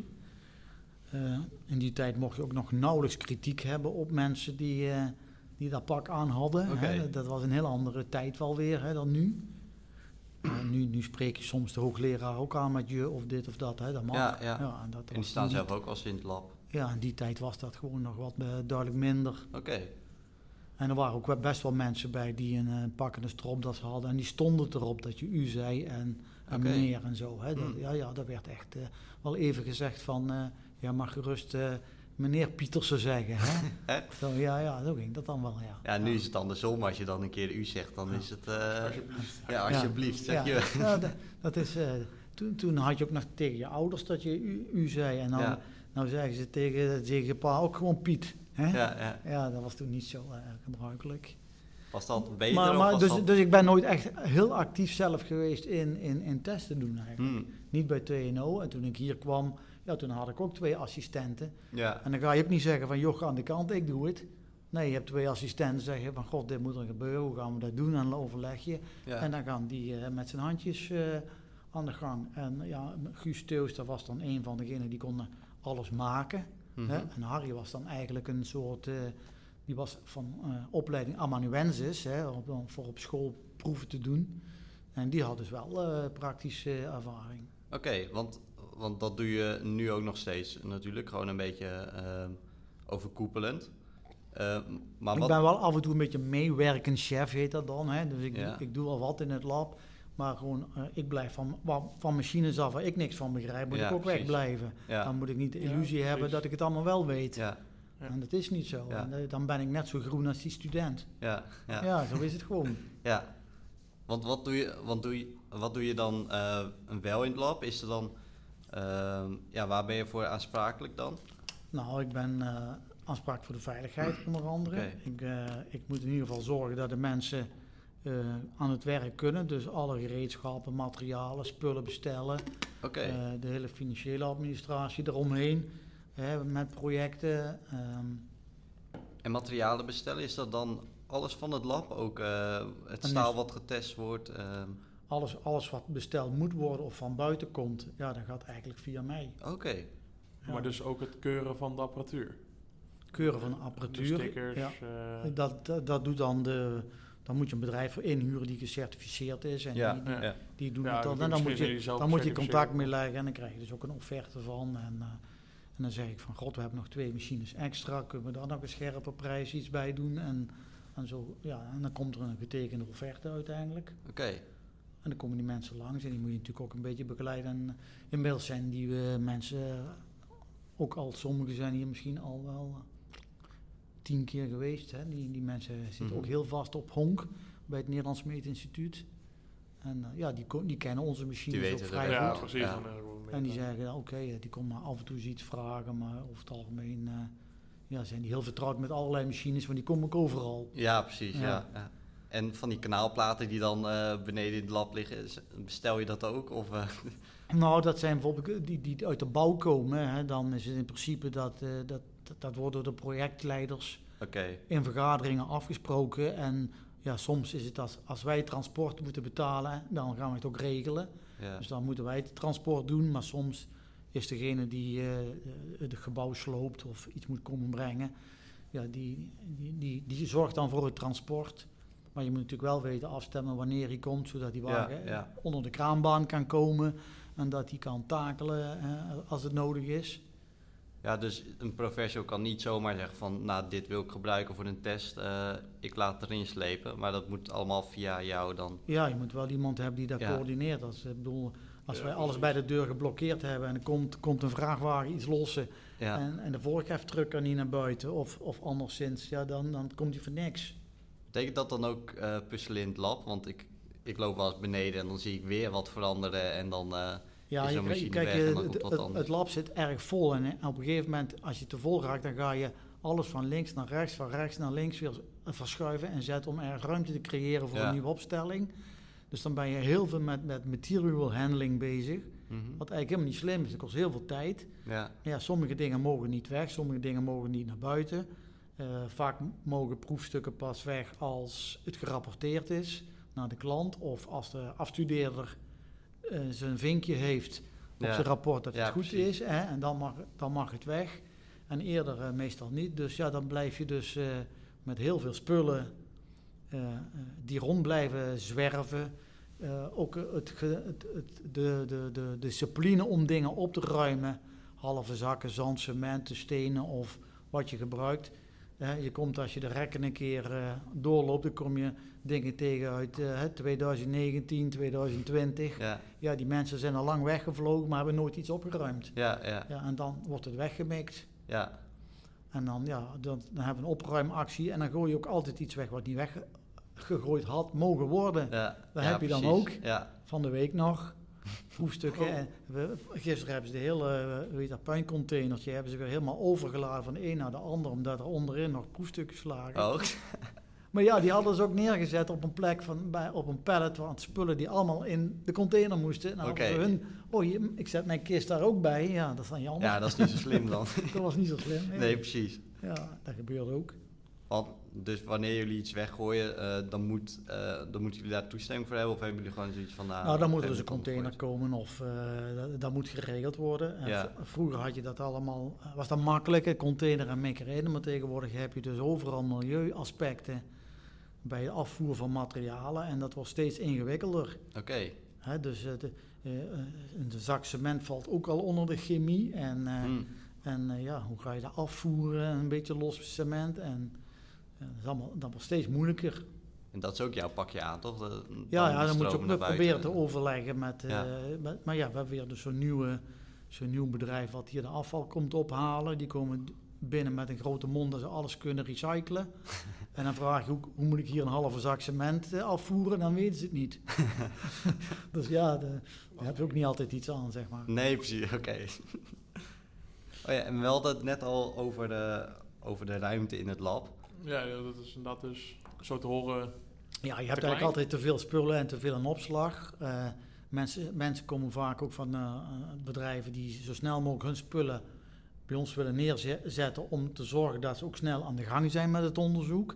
Eh, in die tijd mocht je ook nog nauwelijks kritiek hebben op mensen die, eh, die dat pak aan hadden. Hè. Dat- was een heel andere tijd wel weer hè, dan nu. Eh, nu. Nu spreek je soms de hoogleraar ook aan met je of dit of dat. Hè. Dat mag. Ja, ja. en dat En die staan die- zelf ook als in het lab. Ja, in die tijd was dat gewoon nog wat duidelijk minder. Oké. En er waren ook best wel mensen bij die een uh, pak en een stropdas hadden. En die stonden erop dat je u zei en, en meneer en zo. Hè. Dat, Hmm. ja, ja, dat werd echt wel even gezegd van... ja, mag gerust eh, meneer Pietersen zeggen. Hè? Zo, ja, ja, zo ging dat dan wel, ja. Ja, nu is het andersom. Als je dan een keer u zegt, dan is het... eh, Alsjeblieft. ja, alsjeblieft, zeg ja. je. Ja, dat, is... eh, toen, toen had je ook nog tegen je ouders dat je u, u zei. En dan, Ja. nou zeggen ze tegen, tegen je pa ook gewoon Piet. Hè? Ja, ja. Ja, dat was toen niet zo gebruikelijk. Was dat beter Maar, of maar was dus, dat... dus ik ben nooit echt heel actief zelf geweest in, in, in testen doen eigenlijk. Hmm, Niet bij TNO. En toen ik hier kwam, ja, toen had ik ook twee assistenten. ja, En dan ga je ook niet zeggen van, joh, ga aan de kant, ik doe het. Nee, je hebt twee assistenten, zeg je van, god, dit moet er gebeuren, hoe gaan we dat doen? En dan overleg je. ja. En dan gaan die eh, met zijn handjes eh, aan de gang. En ja, Guus Teus, dat was dan een van degenen die konden alles maken. Mhm. Hè? En Harry was dan eigenlijk een soort, eh, die was van opleiding amanuensis, hè, om voor op school proeven te doen. En die had dus wel praktische ervaring. Oké, want, want dat doe je nu ook nog steeds natuurlijk. Gewoon een beetje ehm, overkoepelend. Eh, maar ik wat... ben wel af en toe een beetje meewerkend chef, heet dat dan. Hè? Dus ik, Ja. doe, ik doe wel wat in het lab. Maar gewoon, eh, ik blijf van, van machines af waar ik niks van begrijp, moet Ja, ik ook precies. wegblijven. Ja, Dan moet ik niet de Ja, illusie hebben dat ik het allemaal wel weet. ja, Ja. En dat is niet zo. Ja. En, eh, dan ben ik net zo groen als die student. ja, ja, Ja, zo is het gewoon. ja. Want wat doe je, want doe je, wat doe je dan eh, wel in het lab? Is er dan... ehm, ja, waar ben je voor aansprakelijk dan? Nou, ik ben eh aansprakelijk voor de veiligheid onder andere. Ik, eh, ik moet in ieder geval zorgen dat de mensen eh, aan het werk kunnen. Dus alle gereedschappen, materialen, spullen bestellen. De hele financiële administratie eromheen. Hè, met projecten. ehm, en materialen bestellen, is dat dan alles van het lab? Ook het staal wat getest wordt? ehm, alles, alles wat besteld moet worden of van buiten komt, ja, dat gaat eigenlijk via mij. Oké, Ja. Maar dus ook het keuren van de apparatuur. Keuren van De apparatuur. stickers. ja. eh, Dat, dat, dat doet dan de. Dan moet je een bedrijf voor inhuren die gecertificeerd is. En ja, die, die, ja. die doen Ja, het dan En dan moet je, dan moet je contact mee leggen en dan krijg je dus ook een offerte van. En, eh, en dan zeg ik van god, we hebben nog twee machines extra. Kunnen we daar nog een scherpe prijs iets bij doen? En, en, zo, ja, en dan komt er een getekende offerte uiteindelijk. Oké, En dan komen die mensen langs en die moet je natuurlijk ook een beetje begeleiden. En inmiddels zijn die eh, mensen, eh, ook al sommigen zijn hier misschien al wel eh, tien keer geweest. Hè. Die, die mensen zitten Mhm. ook heel vast op honk bij het Nederlands Meetinstituut. En eh, ja, die, kennen onze machines Die ook vrij ja, goed. precies. Ja. Eh, En die zeggen, oké, eh, die komen af en toe eens iets vragen, maar over het algemeen eh, ja, zijn die heel vertrouwd met allerlei machines, want die komen ook overal. ja precies, ja. Ja. En van die kanaalplaten die dan eh, beneden in het lab liggen, bestel je dat ook? Of, eh, Nou, dat zijn bijvoorbeeld die, die uit de bouw komen. Hè. Dan is het in principe dat, eh, dat, dat, wordt door de projectleiders in vergaderingen afgesproken. En ja, soms is het als, als wij transport moeten betalen, dan gaan we het ook regelen. ja. Dus dan moeten wij het transport doen. Maar soms is degene die eh, eh, het gebouw sloopt of iets moet komen brengen, ja, die, die, die, die zorgt dan voor het transport. Maar je moet natuurlijk wel weten afstemmen wanneer hij komt, zodat die wagen ja. onder de kraanbaan kan komen en dat hij kan takelen eh, als het nodig is. Ja, dus een professional kan niet zomaar zeggen van, nou, dit wil ik gebruiken voor een test, eh, ik laat het erin slepen. Maar dat moet allemaal via jou dan. Ja, je moet wel iemand hebben die dat Ja. coördineert. Als, ik bedoel, als Ja, wij alles precies. bij de deur geblokkeerd hebben en er komt, komt een vrachtwagen iets lossen Ja, en, en de voorgeftruck kan niet naar buiten of, of anderszins, ja, dan, dan komt hij voor niks. Betekent dat dan ook eh puzzelen in het lab? Want ik, ik loop wel eens beneden en dan zie ik weer wat veranderen en dan... Ja, Is je, machine kijk, weg en eh, dan het, komt wat het- het lab zit erg vol en op een gegeven moment, als je te vol raakt, dan ga je alles van links naar rechts, van rechts naar links weer verschuiven en zetten om erg ruimte te creëren voor Ja. een nieuwe opstelling. Dus dan ben je heel veel met, met material handling bezig, mhm. wat eigenlijk helemaal niet slim is. Dat kost heel veel tijd. Ja, Ja, sommige dingen mogen niet weg, sommige dingen mogen niet naar buiten. Eh, vaak mogen proefstukken pas weg als het gerapporteerd is naar de klant of als de afstudeerder eh, zijn vinkje heeft op Ja. zijn rapport dat het Ja, goed precies. is. Hè, en dan mag, dan mag het weg. En eerder eh, meestal niet. Dus ja, dan blijf je dus met heel veel spullen die rond blijven zwerven. Ook het, het, het, de, de, de discipline om dingen op te ruimen. Halve zakken zand, cement, stenen of wat je gebruikt. Eh, je komt als je de rekken een keer eh, doorloopt, dan kom je dingen tegen uit eh, hè, 2019, 2020. Ja, Ja, die mensen zijn al lang weggevlogen, maar hebben nooit iets opgeruimd. ja, ja, Ja, en dan wordt het weggemikt. ja. En dan, ja, dan, dan hebben we een opruimactie. En dan gooi je ook altijd iets weg wat niet weggegooid had mogen worden. ja. Dat ja, heb je dan precies. ook. Ja, Van de week nog. Proefstukken. Oh. We, gisteren hebben ze de hele eh, hoe heet dat, puincontainertje hebben ze weer helemaal overgeladen van de een naar de ander. Omdat er onderin nog proefstukjes lagen. ook. Maar ja, die hadden ze ook neergezet op een plek van, bij, op een pallet van spullen die allemaal in de container moesten. En dan Oké. hadden ze hun, oh hier, ik zet mijn kist daar ook bij. Ja, dat is dan jammer. Ja, dat is niet zo slim dan. dat was niet zo slim. Nee, precies. Ja, dat gebeurde ook. Want, dus wanneer jullie iets weggooien, eh, dan, moet, eh, dan moeten jullie daar toestemming voor hebben? Of hebben jullie gewoon zoiets van... Nou, nou, dan moet er dus een container komen of eh, dat, dat moet geregeld worden. En Ja. v- Vroeger had je dat allemaal, was dat makkelijker, container en mekkereden. Maar tegenwoordig heb je dus overal milieuaspecten bij de afvoer van materialen. En dat wordt steeds ingewikkelder. Oké. Hè, dus de, een zak cement valt ook al onder de chemie. En, eh, Hm. en ja, hoe ga je dat afvoeren? Een beetje los cement. En dat is allemaal wordt steeds moeilijker. En dat is ook jouw pakje aan, toch? De- Ja, ja dan moet je ook proberen te overleggen met, eh, met- Maar ja, we hebben weer dus zo'n nieuwe, zo'n nieuw bedrijf wat hier de afval komt ophalen. Die komen binnen met een grote mond dat ze alles kunnen recyclen. en dan vraag je, hoe, hoe moet ik hier een halve zak cement eh, afvoeren? Dan weten ze het niet. dus ja, de, daar heb je ook niet altijd iets aan, zeg maar. Nee, precies, oké. oh ja, en we hadden het net al over de, over de ruimte in het lab. Ja, dat is inderdaad dus zo te horen. Ja, je hebt eigenlijk altijd te veel spullen en te veel in opslag. Eh, mensen, mensen komen vaak ook van eh, bedrijven die zo snel mogelijk hun spullen bij ons willen neerzetten om te zorgen dat ze ook snel aan de gang zijn met het onderzoek.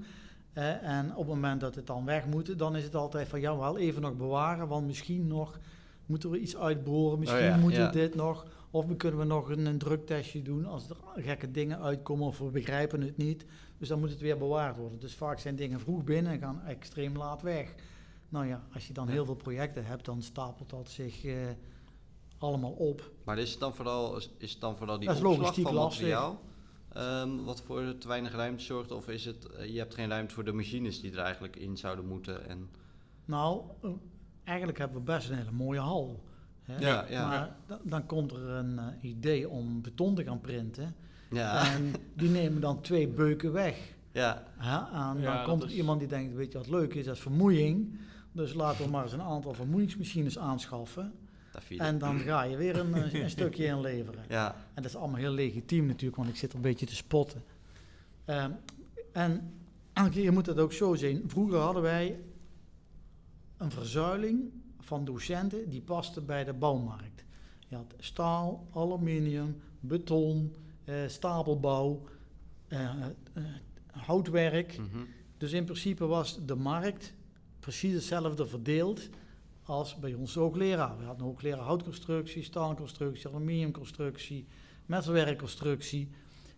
Eh, en op het moment dat het dan weg moet, dan is het altijd van ja, wel even nog bewaren, want misschien nog moeten we iets uitboren, misschien Oh ja, moeten ja. we dit nog, of we kunnen we nog een, een druktestje doen als er gekke dingen uitkomen of we begrijpen het niet. Dus dan moet het weer bewaard worden. Dus vaak zijn dingen vroeg binnen en gaan extreem laat weg. Nou ja, als je dan heel veel projecten hebt, dan stapelt dat zich eh, allemaal op. Maar is het dan vooral, is het dan vooral die Dat opslag van materiaal? ehm, wat voor te weinig ruimte zorgt? Of is het, eh, je hebt geen ruimte voor de machines die er eigenlijk in zouden moeten? En, Nou, eh, eigenlijk hebben we best een hele mooie hal. Hè? Ja, ja. Maar da- dan komt er een idee om beton te gaan printen. Ja, En die nemen dan twee beuken weg. ja, Hè? En dan komt er is- iemand die denkt, weet je wat leuk is, dat is vermoeiing. Dus laten we maar eens een aantal vermoeiingsmachines aanschaffen. En dan ga je weer een, een stukje inleveren. ja, En dat is allemaal heel legitiem natuurlijk, want ik zit er een beetje te spotten. Ehm, en elke keer moet het ook zo zijn. Vroeger hadden wij een verzuiling van docenten die paste bij de bouwmarkt. Je had staal, aluminium, beton, stapelbouw, eh, eh, houtwerk. mhm. Dus in principe was de markt precies hetzelfde verdeeld als bij ons hoogleraar. We hadden hoogleraar houtconstructie, staalconstructie, aluminiumconstructie, metalwerkconstructie.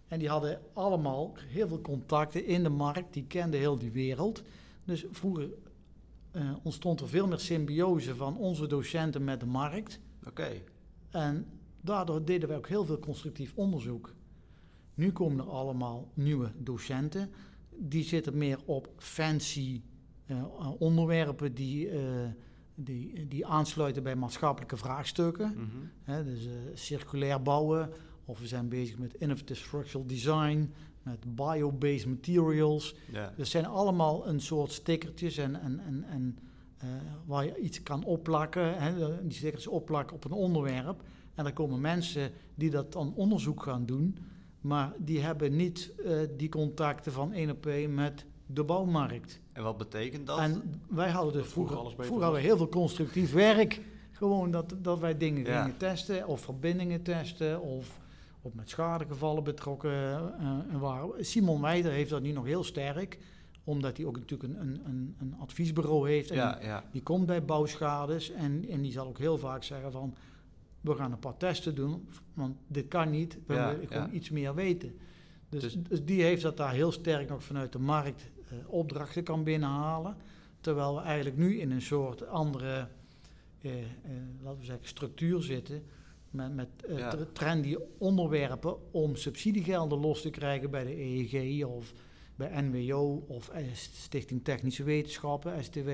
En die hadden allemaal heel veel contacten in de markt, die kenden heel die wereld. Dus vroeger eh, ontstond er veel meer symbiose van onze docenten met de markt. oké. En daardoor deden wij ook heel veel constructief onderzoek. Nu komen er allemaal nieuwe docenten. Die zitten meer op fancy eh, onderwerpen die, eh, die, die aansluiten bij maatschappelijke vraagstukken. mhm. Hè, dus eh, circulair bouwen, of we zijn bezig met innovative structural design, met bio-based materials. Ja, Dat zijn allemaal een soort stickertjes en, en, en, en, waar je iets kan opplakken. Hè, die stickers opplakken op een onderwerp. En dan komen mensen die dat dan onderzoek gaan doen. Maar die hebben niet eh, die contacten van één op één met de bouwmarkt. en wat betekent dat? En wij hadden dus vroeger hadden we heel veel constructief werk. Gewoon dat, dat wij dingen Ja. gingen testen of verbindingen testen of, of met schadegevallen betrokken eh, waren. Simon Weider heeft dat nu nog heel sterk. omdat hij ook natuurlijk een, een, een, een adviesbureau heeft. En Ja, ja. die komt bij bouwschades en, en die zal ook heel vaak zeggen van... we gaan een paar testen doen, want dit kan niet. We Ja, willen gewoon ja. iets meer weten. Dus, Dus- dus die heeft dat daar heel sterk nog vanuit de markt eh, opdrachten kan binnenhalen. Terwijl we eigenlijk nu in een soort andere, eh, eh, laten we zeggen, structuur zitten... met, met Ja. tr- trendy onderwerpen om subsidiegelden los te krijgen bij de EEG... of bij NWO of Stichting Technische Wetenschappen, STW...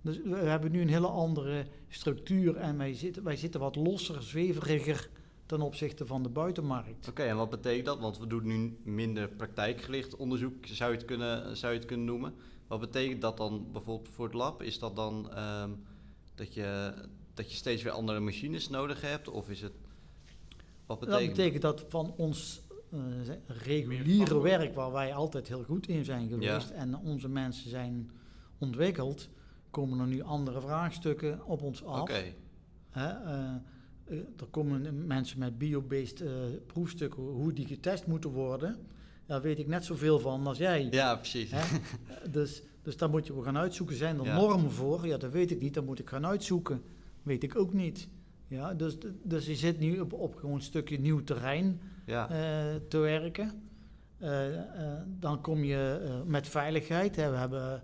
Dus we hebben nu een hele andere structuur en wij zitten, wij zitten wat losser, zweveriger ten opzichte van de buitenmarkt. Oké, en wat betekent dat? Want we doen nu minder praktijkgericht onderzoek, zou je het kunnen, zou je het kunnen noemen. Wat betekent dat dan bijvoorbeeld voor het lab? Is dat dan ehm, dat, je, dat je steeds weer andere machines nodig hebt? Of is het... Wat Dat betekent betekent dat van ons eh, reguliere werk, waar wij altijd heel goed in zijn geweest en onze mensen zijn ontwikkeld, komen er nu andere vraagstukken op ons af. Oké, Hè, eh, eh, er komen mensen met biobased eh, proefstukken, hoe die getest moeten worden. Daar weet ik net zoveel van als jij. ja, precies. Hè? dus, dus daar moet je wel gaan uitzoeken. Zijn er Ja. normen voor? Ja, dat weet ik niet. Dat moet ik gaan uitzoeken. Weet ik ook niet. Ja, dus, dus je zit nu op, op gewoon een stukje nieuw terrein Ja, te werken. Dan kom je met veiligheid. Hè. We hebben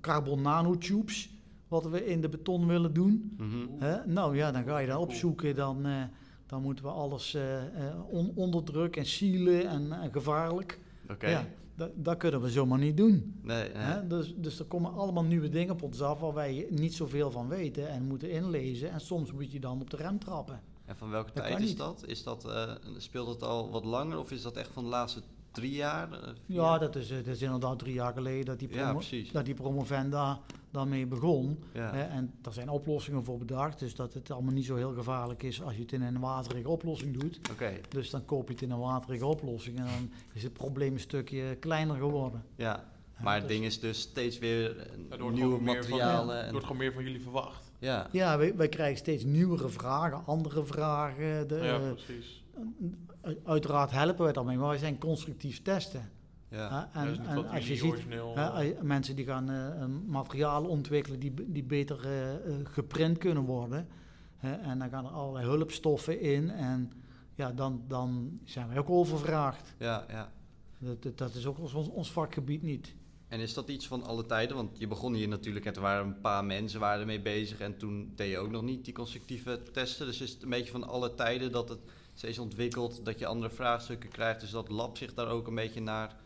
carbon nanotubes, wat we in de beton willen doen. mhm. Hè? Nou ja, dan ga je dat opzoeken. Dan, eh, dan moeten we alles eh, eh, on- onder druk en sealen en, gevaarlijk. oké. Ja, dat, kunnen we zomaar niet doen. Nee, nee. Hè? Dus, dus er komen allemaal nieuwe dingen op ons af waar wij niet zoveel van weten en moeten inlezen. En soms moet je dan op de rem trappen. En van welke Dat tijd is niet. dat? Is dat eh, speelt het al wat langer of is dat echt van de laatste drie jaar? eh, vier Ja, dat is, eh, dat is inderdaad drie jaar geleden dat die, promo dat die promovenda daarmee begon. Ja. Hè? En daar zijn oplossingen voor bedacht. Dus dat het allemaal niet zo heel gevaarlijk is als je het in een waterige oplossing doet. Oké, Dus dan koop je het in een waterige oplossing en dan is het probleem een stukje kleiner geworden. ja. Ja, Maar het dus- ding is dus steeds weer eh, nieuwe van- materialen. Er en- wordt gewoon meer van jullie verwacht. ja. Ja, wij, wij krijgen steeds nieuwere vragen, andere vragen. De, ja, precies. Uiteraard helpen wij daarmee, maar wij zijn constructief testen. Ja. En, Dus en wat als je ziet, hè, mensen die gaan eh, een materiaal ontwikkelen die, die beter eh, eh, geprint kunnen worden. Hè? En dan gaan er allerlei hulpstoffen in en ja, dan, dan zijn wij ook overvraagd. Ja, ja. Dat, dat, dat is ook ons, ons vakgebied niet. En is dat iets van alle tijden? Want je begon hier natuurlijk en er waren een paar mensen waren ermee bezig. En toen deed je ook nog niet die constructieve testen. Dus is het een beetje van alle tijden dat het steeds ontwikkelt, dat je andere vraagstukken krijgt. Dus dat lab zich daar ook een beetje naar,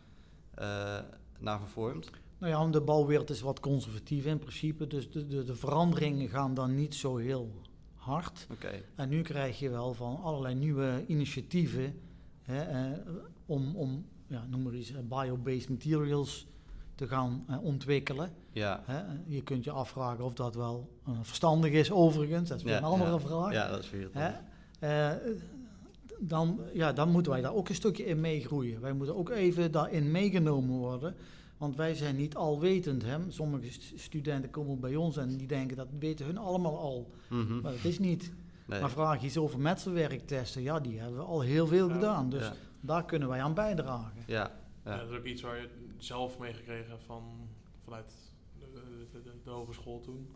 eh, naar vervormt. Nou ja, de bouwwereld is wat conservatief in principe, dus de, de, de veranderingen gaan dan niet zo heel hard. Oké, En nu krijg je wel van allerlei nieuwe initiatieven hè, eh, om, om ja, noem maar eens, eh, bio-based materials te gaan eh, ontwikkelen. ja. Hè. Je kunt je afvragen of dat wel verstandig is overigens, dat is weer Ja, een andere ja. vraag. Ja, dat is weer het. Eh, dan, ja, dan moeten wij daar ook een stukje in meegroeien. Wij moeten ook even daarin meegenomen worden. Want wij zijn niet alwetend. Hè? Sommige st- studenten komen bij ons en die denken dat weten hun allemaal al. Mhm. Maar dat is niet. Nee. Maar vraag je iets over metselwerktesten, ja, die hebben we al heel veel Ja, gedaan. Dus ja. daar kunnen wij aan bijdragen. Ja, Ja. ja. dat is ook iets waar je zelf meegekregen hebt van, vanuit de, de, de, de hogeschool toen.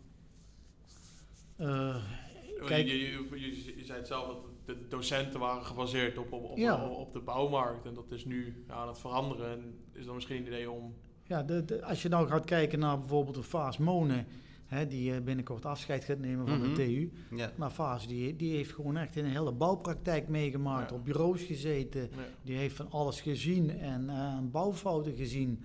Eh, Je, Kijk- je, je, je- je zei het zelf dat de docenten waren gebaseerd op, op, op, Ja. op, op de bouwmarkt. En dat is nu ja, aan het veranderen. En is dan misschien een idee om... ja, de, de- als je nou gaat kijken naar bijvoorbeeld een Faas Monen, hè, die eh, binnenkort afscheid gaat nemen van Mhm. de TU. ja. Maar Faas die, die heeft gewoon echt in een hele bouwpraktijk meegemaakt, Ja. op bureaus gezeten. Ja. Die heeft van alles gezien en eh, bouwfouten gezien.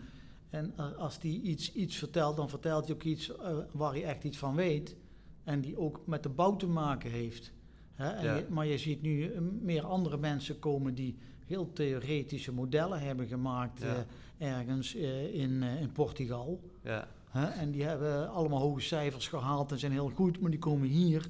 En eh, als die iets, iets vertelt, dan vertelt hij ook iets waar hij echt iets van weet. En die ook met de bouw te maken heeft. Hè? En Ja. je- maar je ziet nu eh, meer andere mensen komen die heel theoretische modellen hebben gemaakt Ja. eh, ergens eh, in, in Portugal. ja. Hè? En die hebben allemaal hoge cijfers gehaald en zijn heel goed, maar die komen hier.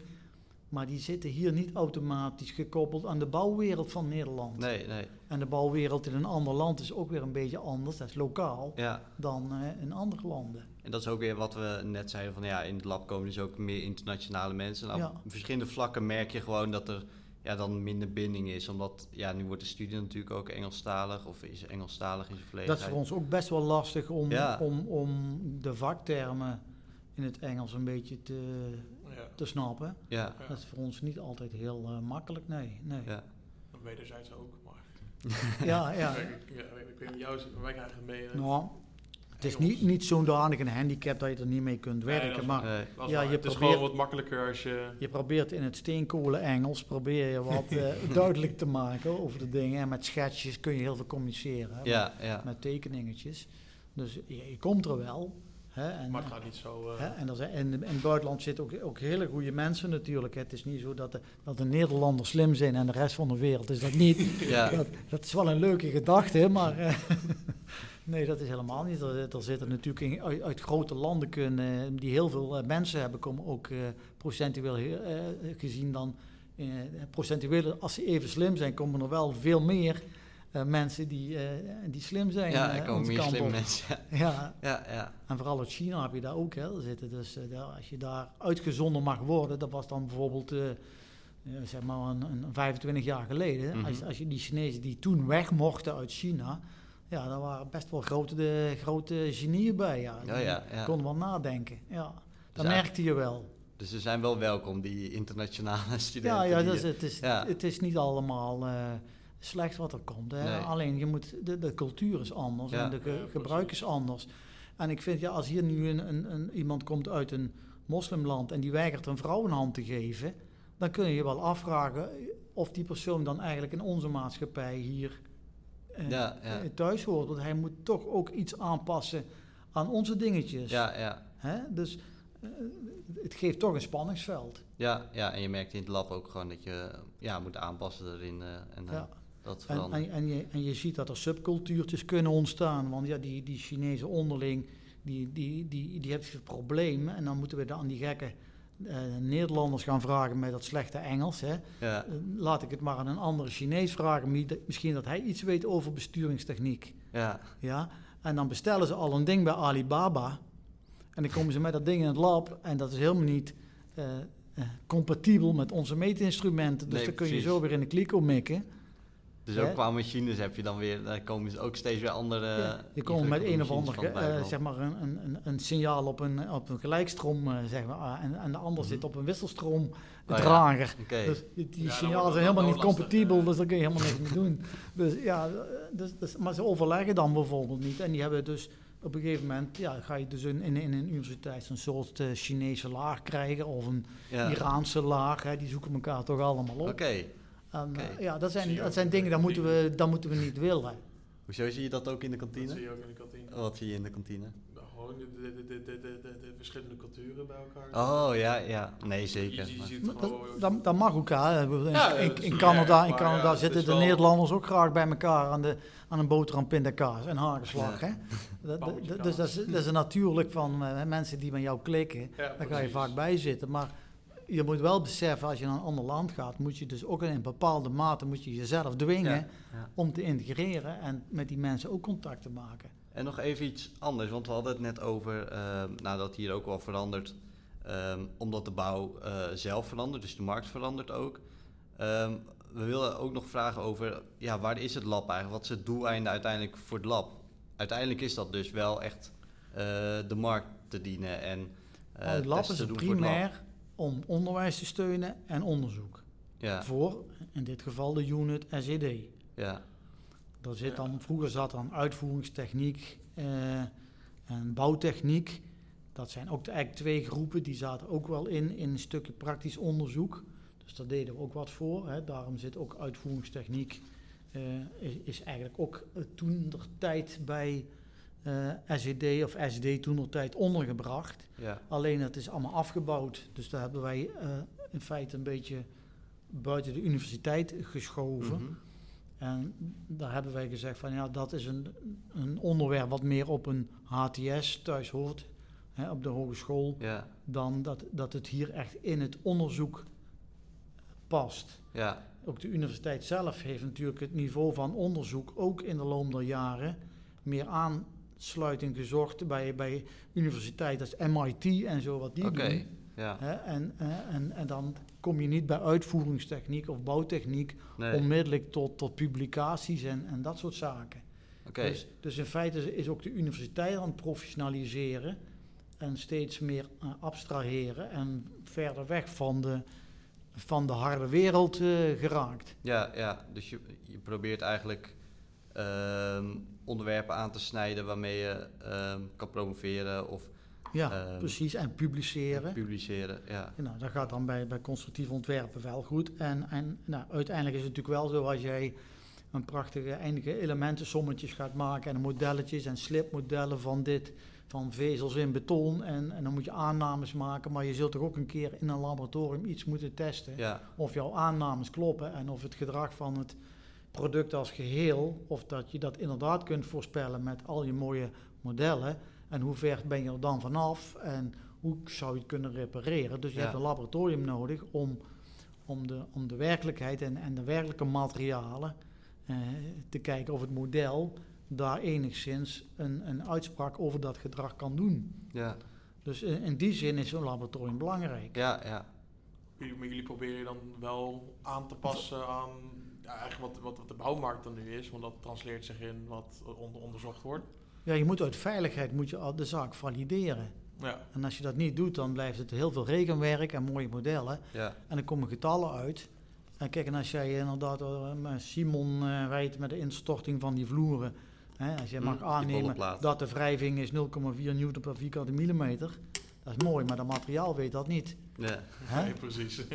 Maar die zitten hier niet automatisch gekoppeld aan de bouwwereld van Nederland. Nee, nee. En de bouwwereld in een ander land is ook weer een beetje anders, dat is lokaal, Ja. dan in andere landen. En dat is ook weer wat we net zeiden van ja, in het lab komen dus ook meer internationale mensen. En op verschillende vlakken merk je gewoon dat er ja, dan minder binding is. Omdat ja, nu wordt de studie natuurlijk ook Engelstalig of is Engelstalig in zijn Dat volledigheid. is voor ons ook best wel lastig om, Ja. om, om de vaktermen in het Engels een beetje te, Ja. te snappen. Ja, Ja. Dat is voor ons niet altijd heel eh, makkelijk, nee. nee. ja. Wederzijds ook, maar... Ja, ja. Ik, ja, ik weet niet, jou, wij krijgen mee. Nou, het is niet, niet zo'n danig een handicap dat je er niet mee kunt werken, maar Nee. ja, je het is gewoon wat makkelijker als je... je probeert in het steenkolen Engels probeer je wat eh, duidelijk te maken over de dingen. En met schetsjes kun je heel veel communiceren, Ja, ja. met tekeningetjes. Dus je, je komt er wel. Hè, en, Maar het gaat niet zo... eh, Hè, en er zijn, en in het buitenland zitten ook, ook hele goede mensen natuurlijk. Het is niet zo dat de, dat de Nederlanders slim zijn en de rest van de wereld is dat niet. Ja. Dat, dat is wel een leuke gedachte, maar eh, nee, dat is helemaal niet. Er, er zitten natuurlijk in, uit, uit grote landen kunnen, die heel veel eh, mensen hebben, komen ook eh, procentueel eh, gezien dan, eh, procentueel, als ze even slim zijn, komen er wel veel meer eh, mensen die, eh, die slim zijn. Ja, eh, er komen meer op. mensen. Ja, Ja, ja. en vooral uit China heb je daar ook hè, zitten. Dus eh, daar- als je daar uitgezonden mag worden, dat was dan bijvoorbeeld eh, eh, zeg maar een, een 25 jaar geleden. Mhm. als, als je die Chinezen die toen weg mochten uit China, ja, daar waren best wel grote, de, grote genieën bij. Ja, Ja, Die ja, ja. konden wel nadenken. Ja, dat Dus merkte je wel. Dus ze zijn wel welkom, die internationale studenten. Ja, ja dus eh, het, is, ja. het is niet allemaal eh, slecht wat er komt. Hè. Nee. Alleen je moet, de, de cultuur is anders Ja. en de ge- gebruik is anders. En ik vind, ja, als hier nu een, een, een, iemand komt uit een moslimland en die weigert een vrouw een hand te geven, dan kun je je wel afvragen of die persoon dan eigenlijk in onze maatschappij hier Ja, ja. eh, thuis hoort. Want hij moet toch ook iets aanpassen aan onze dingetjes. ja, ja. Hè? Dus eh, het geeft toch een spanningsveld. Ja, ja, en je merkt in het lab ook gewoon dat je ja, moet aanpassen erin eh, en Ja. dat En, en, en, je, en je ziet dat er subcultuurtjes kunnen ontstaan. Want ja, die, die Chinezen onderling, die, die, die, die hebben het probleem. En dan moeten we dan aan die gekke eh, Nederlanders gaan vragen met dat slechte Engels. Hè. Ja, Eh, Laat ik het maar aan een andere Chinees vragen. mi- Misschien dat hij iets weet over besturingstechniek. ja, Ja? En dan bestellen ze al een ding bij Alibaba. En dan komen ze met dat ding in het lab. En dat is helemaal niet eh, compatibel met onze meetinstrumenten. Dus Nee, dan kun je zo weer in de kliko mikken. Dus Ja. ook qua machines heb je dan weer, daar komen ze ook steeds weer andere... Ja, je komt met een of ander, eh, zeg maar een, een, een- een signaal op een, op een gelijkstroom, eh, zeg maar, ah, en, en de ander Mhm. zit op een wisselstroom ja. drager. Oké, Dus die, die Ja, dan signalen zijn helemaal niet compatibel, eh. dus daar kun je helemaal niks mee doen. Dus ja, dus, dus, maar ze overleggen dan bijvoorbeeld niet. En die hebben dus op een gegeven moment, ja, ga je dus in, in, in een universiteit een soort eh, Chinese laag krijgen of een ja. Iraanse laag. Hè, die zoeken elkaar toch allemaal op. Oké, oké. eh, ja, dat zijn, dat zijn in dingen, dat moeten, we, dat moeten we niet willen. hoezo zie je dat ook in de Dat kantine? zie je ook in de kantine. Wat zie je in de kantine? Nou, gewoon de, de, de, de, de, de, de- de verschillende culturen bij elkaar. Oh, ja, ja. Nee, zeker. je maar- ziet Maar gewoon... Dat, dat, dat mag ook. Hè. In, Ja, in, dat Canada, erg, in Canada ja, zitten de wel- Nederlanders ook graag bij elkaar aan, de, aan een boterham pindakaas en hagelslag. Ja. Hè. Dat, dat- dus dat is, dat is natuurlijk van eh, mensen die met jou klikken. Ja, Daar ga je vaak bij zitten. Maar je moet wel beseffen, als je naar een ander land gaat, moet je dus ook in een bepaalde mate moet je jezelf dwingen Ja, ja. om te integreren en met die mensen ook contact te maken. En nog even iets anders, want we hadden het net over nou, dat hier ook wel verandert, ehm, omdat de bouw eh, zelf verandert, dus de markt verandert ook. Ehm, we willen ook nog vragen over, ja, waar is het lab eigenlijk? Wat is het doeleinde uiteindelijk voor het lab? Uiteindelijk is dat dus wel echt eh, de markt te dienen en Nou, het lab testen is het doen voor het lab. primair om onderwijs te steunen en onderzoek. Ja, Voor, in dit geval, de unit SED. ja, Daar zit dan, vroeger zat dan uitvoeringstechniek eh, en bouwtechniek. Dat zijn ook de, eigenlijk twee groepen, die zaten ook wel in, in een stukje praktisch onderzoek. Dus daar deden we ook wat voor. Hè. Daarom zit ook uitvoeringstechniek, eh, is, is eigenlijk ook eh, toen de tijd bij eh SED of SD toen de tijd ondergebracht. ja, Alleen het is allemaal afgebouwd. Dus daar hebben wij eh, in feite een beetje buiten de universiteit geschoven. Mhm. En daar hebben wij gezegd van ja, dat is een, een onderwerp wat meer op een HTS thuis hoort, hè, op de hogeschool, ja, dan dat, dat het hier echt in het onderzoek past. ja, Ook de universiteit zelf heeft natuurlijk het niveau van onderzoek ook in de loop der jaren meer aansluiting gezocht bij, bij universiteiten als MIT en zo wat die doen. ja, Hè, en, eh, en, en dan kom je niet bij uitvoeringstechniek of bouwtechniek Nee. onmiddellijk tot, tot publicaties en, en dat soort zaken. Dus, dus in feite is ook de universiteit aan het professionaliseren en steeds meer eh, abstraheren en verder weg van de, van de harde wereld eh, geraakt. Ja, ja, dus je, je probeert eigenlijk onderwerpen aan te snijden waarmee je ehm, kan promoveren of Ja, Ehm, precies. En publiceren. publiceren. Ja. Ja, Nou, dat gaat dan bij, bij constructief ontwerpen wel goed. En, en nou, uiteindelijk is het natuurlijk wel zo als jij een prachtige eindige elementensommetjes gaat maken en modelletjes en slipmodellen van dit, van vezels in beton. En, en dan moet je aannames maken, maar je zult toch ook een keer in een laboratorium iets moeten testen. Ja, Of jouw aannames kloppen en of het gedrag van het product als geheel, of dat je dat inderdaad kunt voorspellen met al je mooie modellen. En hoe ver ben je er dan vanaf en hoe zou je het kunnen repareren. Dus je Ja. hebt een laboratorium nodig om, om, de, om de werkelijkheid en, en de werkelijke materialen eh, te kijken of het model daar enigszins een, een uitspraak over dat gedrag kan doen. ja, Dus in, in die zin is zo'n laboratorium belangrijk. ja, ja. Jullie, maar jullie proberen dan wel aan te passen aan ja, eigenlijk wat, wat, wat de bouwmarkt dan nu is, want dat transleert zich in wat onder, onderzocht wordt. Ja, je moet uit veiligheid moet je al de zaak valideren. Ja, En als je dat niet doet, dan blijft het heel veel rekenwerk en mooie modellen. ja. En dan komen getallen uit. En kijk, en als jij inderdaad eh, met Simon eh, rijdt met de instorting van die vloeren. Hè, als je Hm, mag aannemen dat de wrijving is 0,4 newton per vierkante millimeter. Dat is mooi, maar dat materiaal weet dat niet. ja. Nee, precies.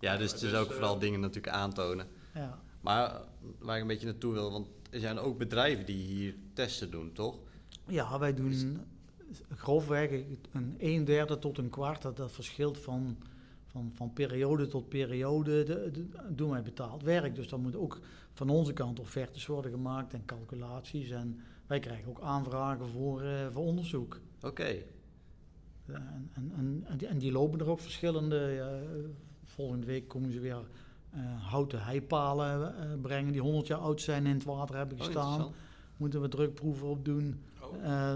ja dus het is Dus, ook eh, vooral dingen natuurlijk aantonen. Ja. Maar eh, waar ik een beetje naartoe wil, want er zijn ook bedrijven die hier testen doen, toch? ja, wij doen grofweg een 1 derde tot een kwart. Dat, dat verschilt van, van, van periode tot periode. De, de- doen wij betaald werk. Dus dan moet ook van onze kant offertes worden gemaakt en calculaties. En wij krijgen ook aanvragen voor, eh, voor onderzoek. Oké. Eh, En, en, en, en die, en die lopen er ook verschillende. ja, volgende week komen ze weer eh, houten heipalen eh, brengen die 100 jaar oud zijn in het water hebben Oh, gestaan. Moeten we drukproeven op doen. Oh. Eh,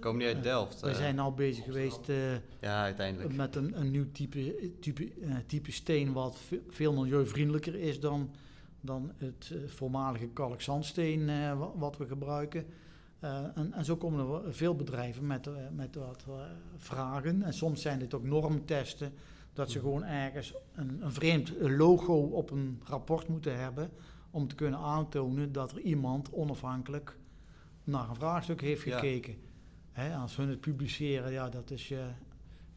Komen die uit Delft? wij eh? zijn al bezig geweest eh, Ja, uiteindelijk. met een, een nieuw type, type, eh, type steen wat ve- veel milieuvriendelijker is dan, dan het eh, voormalige kalkzandsteen eh, wa- wat we gebruiken. Eh, en, en zo komen er veel bedrijven met, met wat vragen. En soms zijn dit ook normtesten, dat ze gewoon ergens een, een vreemd logo op een rapport moeten hebben om te kunnen aantonen dat er iemand onafhankelijk naar een vraagstuk heeft Ja. gekeken. Hè, als hun het publiceren, ja, dat is eh,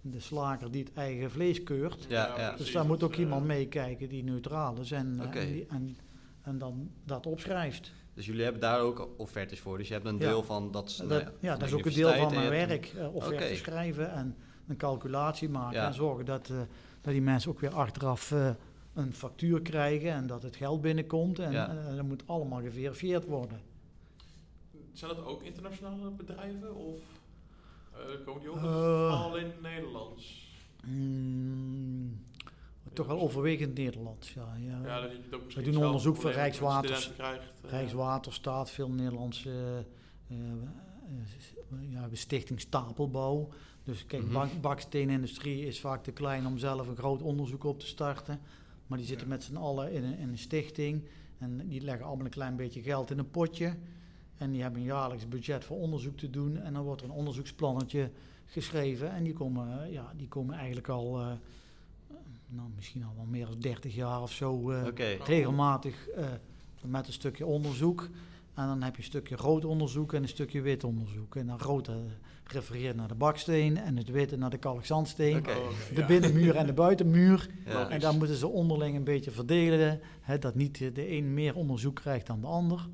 de slager die het eigen vlees keurt. Ja, ja. precies. Dus daar moet ook iemand meekijken die neutraal is en, en, die- en, en dan dat opschrijft. Dus jullie hebben daar ook offertes voor. Dus je hebt een Ja. deel van dat. Dat, nou ja, dat is ook een deel van mijn werk. eh offerte Oké. schrijven en een calculatie maken. Ja. En zorgen dat, eh, dat die mensen ook weer achteraf eh, een factuur krijgen en dat het geld binnenkomt. En Ja. eh, dat moet allemaal geverifieerd worden. Zijn dat ook internationale bedrijven of eh, komen die ook al in Nederlands? Hmm, toch wel overwegend Nederlands. Ja, ja. Ja, dat je het ook misschien doen onderzoek met Rijkswaters- Krijgt. Rijkswaterstaat, veel Nederlandse ja, stichting Stapelbouw. Dus kijk, bak, baksteenindustrie is vaak te klein om zelf een groot onderzoek op te starten. Maar die zitten Ja. met z'n allen in een, in een stichting. En die leggen allemaal een klein beetje geld in een potje. En die hebben een jaarlijks budget voor onderzoek te doen. En dan wordt er een onderzoeksplannetje geschreven. En die komen, eh, ja, die komen eigenlijk al, eh, nou, misschien al wel meer dan 30 jaar of zo eh, regelmatig met een stukje onderzoek. En dan heb je een stukje rood onderzoek en een stukje wit onderzoek. En dan rood refereert naar de baksteen en het witte naar de kalkzandsteen. Oh, De ja. binnenmuur en de buitenmuur. Ja. En dan moeten ze onderling een beetje verdelen. Hè, dat niet de een meer onderzoek krijgt dan de ander.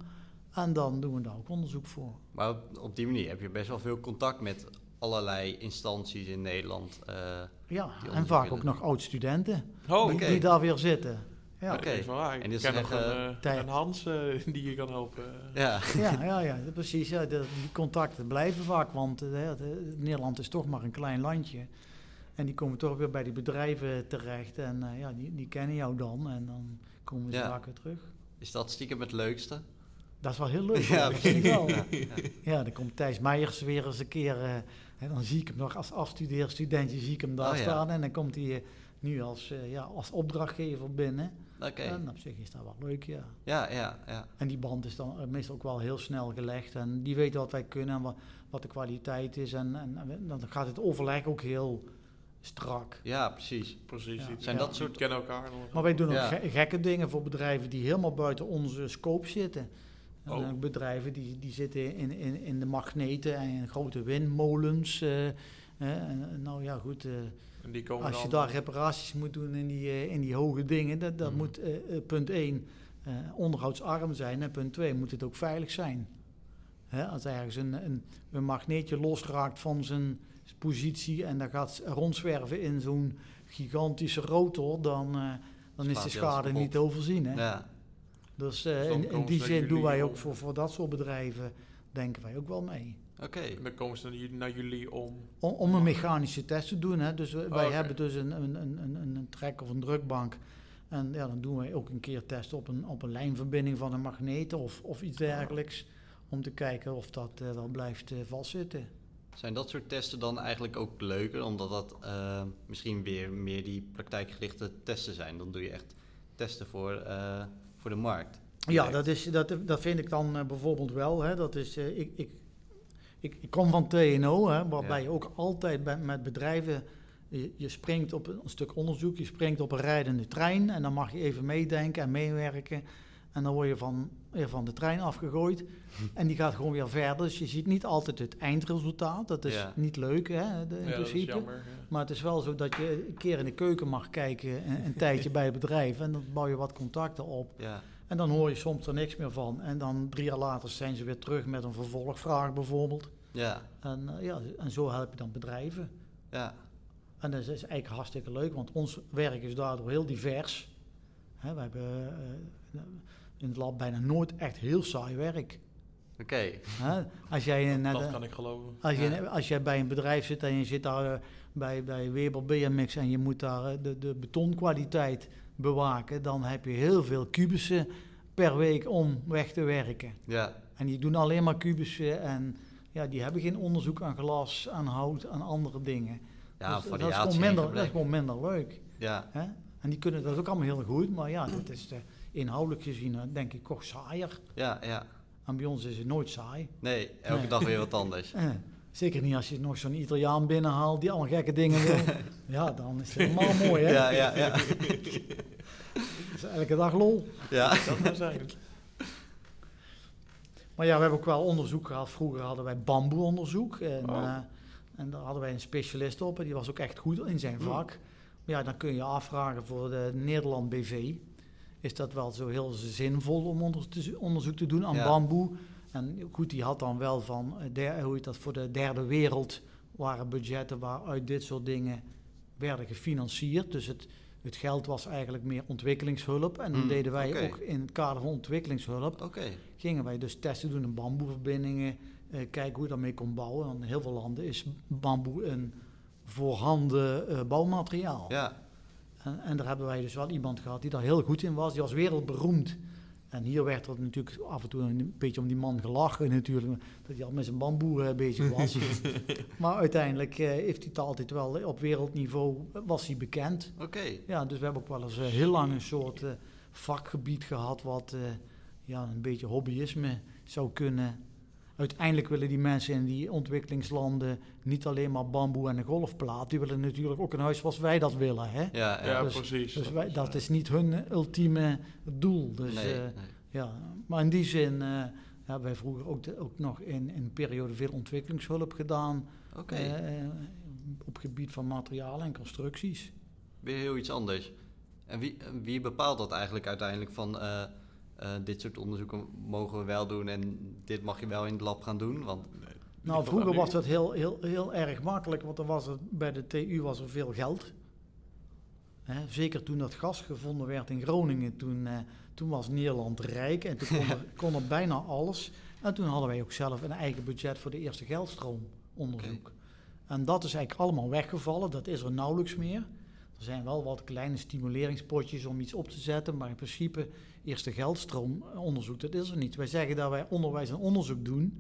En dan doen we daar ook onderzoek voor. Maar op, op die manier heb je best wel veel contact met allerlei instanties in Nederland. eh, Ja, en vaak ook nog oud-studenten Oh, die daar weer zitten. Ja, Oké. Oké. En En dit ik ken is nog echt, een, eh, eh, een Hans eh, die je kan helpen. ja. ja, ja, ja, precies. Ja, de- die contacten blijven vaak, want eh, de- de- Nederland is toch maar een klein landje. En die komen toch weer bij die bedrijven terecht. En eh, ja, die, die kennen jou dan en dan komen ze Ja. vaak weer terug. Is dat stiekem het leukste? Dat is wel heel leuk. Ja, hoor, dat vind ik wel. Ja, Ja, dan komt Thijs Meijers weer eens een keer. eh, en dan zie ik hem nog als afstudeerstudentje, zie ik hem daar Oh, ja. staan. En dan komt hij, eh, nu als, eh, ja, als opdrachtgever binnen. Oké. En op zich is dat wel leuk, ja. Ja, ja, ja. En die band is dan eh, meestal ook wel heel snel gelegd. En die weten wat wij kunnen en wat, wat de kwaliteit is. En, en, en dan gaat het overleg ook heel strak. Ja, precies. Precies. Ja. Zijn Ja. dat soort- kennen elkaar nog. Maar wij doen ook Ja. gekke dingen voor bedrijven die helemaal buiten onze scope zitten. Er Oh. zijn ook bedrijven die, die zitten in, in, in de magneten en in grote windmolens. eh, eh, en, nou ja, goed. eh, En die komen als je dan- daar reparaties moet doen in die, eh, in die hoge dingen, dat, dat Mhm. moet eh, eh, punt 1 onderhoudsarm zijn. En punt 2 moet het ook veilig zijn. Hè, als ergens een, een, een magneetje losraakt van zijn positie en dan gaat rondzwerven in zo'n gigantische rotor, dan, eh, dan is de schade niet te overzien. Hè? Ja. Dus eh, Dus in, in die zin doen wij ook voor, voor dat soort bedrijven, denken wij ook wel mee. Oké. En dan komen ze naar jullie, naar jullie om... Om, om een mechanische test te doen. Hè. Dus wij oké. hebben dus een, een, een, een, trek of een drukbank. En ja, dan doen wij ook een keer testen op een, op een lijnverbinding van een magneet of, of iets dergelijks. Om te kijken of dat eh, wel blijft eh, vastzitten. Zijn dat soort testen dan eigenlijk ook leuker, omdat dat eh, misschien weer meer die praktijkgerichte testen zijn? Dan doe je echt testen voor, eh, voor de markt. Ja, dat, is, dat, dat vind ik dan bijvoorbeeld wel. Hè. Dat is, eh, ik, ik, ik, ik kom van TNO, hè, waarbij Ja. je ook altijd bij, met bedrijven... Je, je springt op een, stuk onderzoek, je springt op een rijdende trein... en dan mag je even meedenken en meewerken. En dan word je van, weer van de trein afgegooid. En die gaat gewoon weer verder. Dus je ziet niet altijd het eindresultaat. Dat is Ja. niet leuk, hè, de, in ja, principe. jammer. ja. Maar het is wel zo dat je een keer in de keuken mag kijken... een, een tijdje bij het bedrijf. En dan bouw je wat contacten op. Ja, En dan hoor je soms er niks meer van. En dan drie jaar later zijn ze weer terug met een vervolgvraag bijvoorbeeld. ja, En, eh, ja, en zo help je dan bedrijven. ja. En dat is eigenlijk hartstikke leuk, want ons werk is daardoor heel divers. Hè, we hebben eh, in het lab bijna nooit echt heel saai werk. Oké. Hè? Als, jij net, Dat eh, kan ik geloven. als, je, als jij bij een bedrijf zit en je zit daar eh, bij, bij Weber BMX en je moet daar eh, de, de betonkwaliteit bewaken, dan heb je heel veel kubussen per week om weg te werken. Ja, En die doen alleen maar kubussen en ja, die hebben geen onderzoek aan glas, aan hout, aan andere dingen. ja Dus dat, is gewoon minder, dat is gewoon minder leuk. Ja, Hè? En die kunnen dat ook allemaal heel goed, maar ja, dat is eh, inhoudelijk gezien eh, denk ik toch saaier. ja, ja. En bij ons is het nooit saai. Nee, elke Nee. dag weer wat anders. Zeker niet als je nog zo'n Italiaan binnenhaalt die allemaal gekke dingen wil. ja, dan is het helemaal mooi, hè? Ja, ja, ja. Elke dag lol. Ja, Dat zijn. Maar ja, we hebben ook wel onderzoek gehad. Vroeger hadden wij bamboeonderzoek. En, Oh. eh, en daar hadden wij een specialist op. En die was ook echt goed in zijn Hmm. vak. Maar ja, dan kun je afvragen voor de Nederland BV. Is dat wel zo heel zinvol om onderzoek te doen aan Ja. bamboe? En goed, die had dan wel van, eh, der, hoe heet dat, voor de derde wereld waren budgetten waaruit dit soort dingen werden gefinancierd. Dus het, het geld was eigenlijk meer ontwikkelingshulp. En dan Hmm, deden wij ook in het kader van ontwikkelingshulp gingen wij dus testen doen in bamboeverbindingen, eh, kijken hoe je daarmee kon bouwen. Want in heel veel landen is bamboe een voorhanden eh, bouwmateriaal. Ja, En, en daar hebben wij dus wel iemand gehad die daar heel goed in was. Die was wereldberoemd. En hier werd er natuurlijk af en toe een beetje om die man gelachen natuurlijk. Dat hij al met zijn bamboe eh, bezig was. maar uiteindelijk eh, heeft hij het altijd wel op wereldniveau eh, was hij bekend. oké. Ja, dus we hebben ook wel eens heel lang een soort vakgebied gehad wat ja, een beetje hobbyisme zou kunnen. Uiteindelijk willen die mensen in die ontwikkelingslanden niet alleen maar bamboe en een golfplaat. Die willen natuurlijk ook een huis zoals wij dat willen. Hè? Ja, ja. Dus- precies. Dus wij, dat is niet hun ultieme doel. Dus, nee, eh, nee. ja. Maar in die zin eh, hebben wij vroeger ook, de- ook nog in, in een periode veel ontwikkelingshulp gedaan. Oké, eh, eh, op gebied van materialen en constructies. weer heel iets anders. En wie, wie bepaalt dat eigenlijk uiteindelijk van eh, dit soort onderzoeken mogen we wel doen en dit mag je wel in het lab gaan doen? Want Nou, vroeger was dat heel, heel, heel erg makkelijk, want er was er, bij de TU was er veel geld. Hè, zeker toen dat gas gevonden werd in Groningen, toen, eh, toen was Nederland rijk en toen kon er, kon er bijna alles. En toen hadden wij ook zelf een eigen budget voor de eerste geldstroomonderzoek. En dat is eigenlijk allemaal weggevallen, dat is er nauwelijks meer. Er zijn wel wat kleine stimuleringspotjes om iets op te zetten, maar in principe eerste geldstroomonderzoek, dat is er niet. Wij zeggen dat wij onderwijs en onderzoek doen,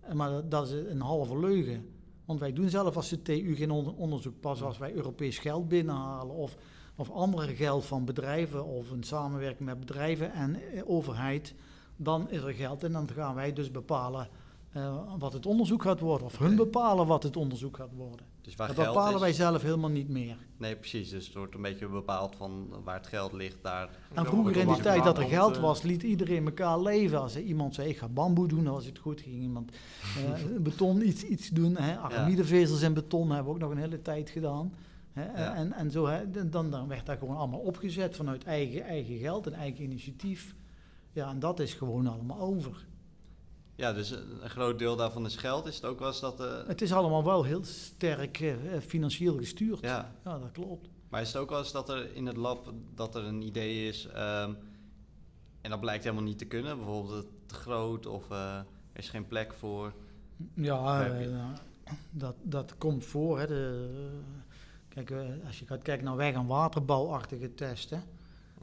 eh, maar dat, is een halve leugen. Want wij doen zelf als de TU geen onder- onderzoek. Pas als wij Europees geld binnenhalen of of andere geld van bedrijven of een samenwerking met bedrijven en eh, overheid, dan is er geld en dan gaan wij dus bepalen eh, wat het onderzoek gaat worden. Of hun bepalen wat het onderzoek gaat worden. Dus waar Dat geld bepalen is, wij zelf helemaal niet meer. Nee, precies. Dus het wordt een beetje bepaald van waar het geld ligt, daar. En vroeger in die tijd dat er geld eh, was, liet iedereen elkaar leven. Als er iemand zei, ik ga bamboe doen, dan was het goed. Ging iemand eh, beton iets, iets doen. Hè. Aramidevezels en beton hebben we ook nog een hele tijd gedaan. Hè. Ja. En, en zo, hè, dan, dan werd dat gewoon allemaal opgezet vanuit eigen, eigen geld en eigen initiatief. Ja, en dat is gewoon allemaal over. Ja, dus een groot deel daarvan is geld. Is het ook wel eens dat... eh, Het is allemaal wel heel sterk eh, financieel gestuurd. ja, ja, dat klopt. maar is het ook wel eens dat er in het lab dat er een idee is... ehm, en dat blijkt helemaal niet te kunnen? Bijvoorbeeld het te groot of eh, er is geen plek voor. Ja, eh, dat, dat komt voor. Hè. De, kijk, eh, als je gaat kijken naar weg- en waterbouwachtige testen,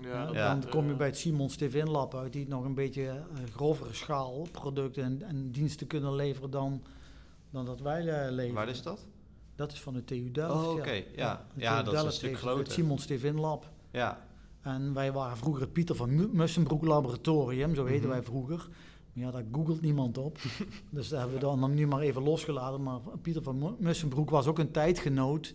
Ja, Ja. dan kom je bij het Simon Stevin Lab uit, die nog een beetje eh, grovere schaal producten en, en diensten kunnen leveren dan, dan dat wij eh, leveren. Waar is dat? Dat is van de TU Delft. Oh, oké. Ja. Ja, dat is een stuk groter. Het Simon Stevin Lab. Ja, En wij waren vroeger het Pieter van Mu- Mussenbroek Laboratorium, zo heten Mhm. wij vroeger. Maar ja, daar googelt niemand op. dus daar hebben we dan nu maar even losgelaten. Maar Pieter van Mu- Mussenbroek was ook een tijdgenoot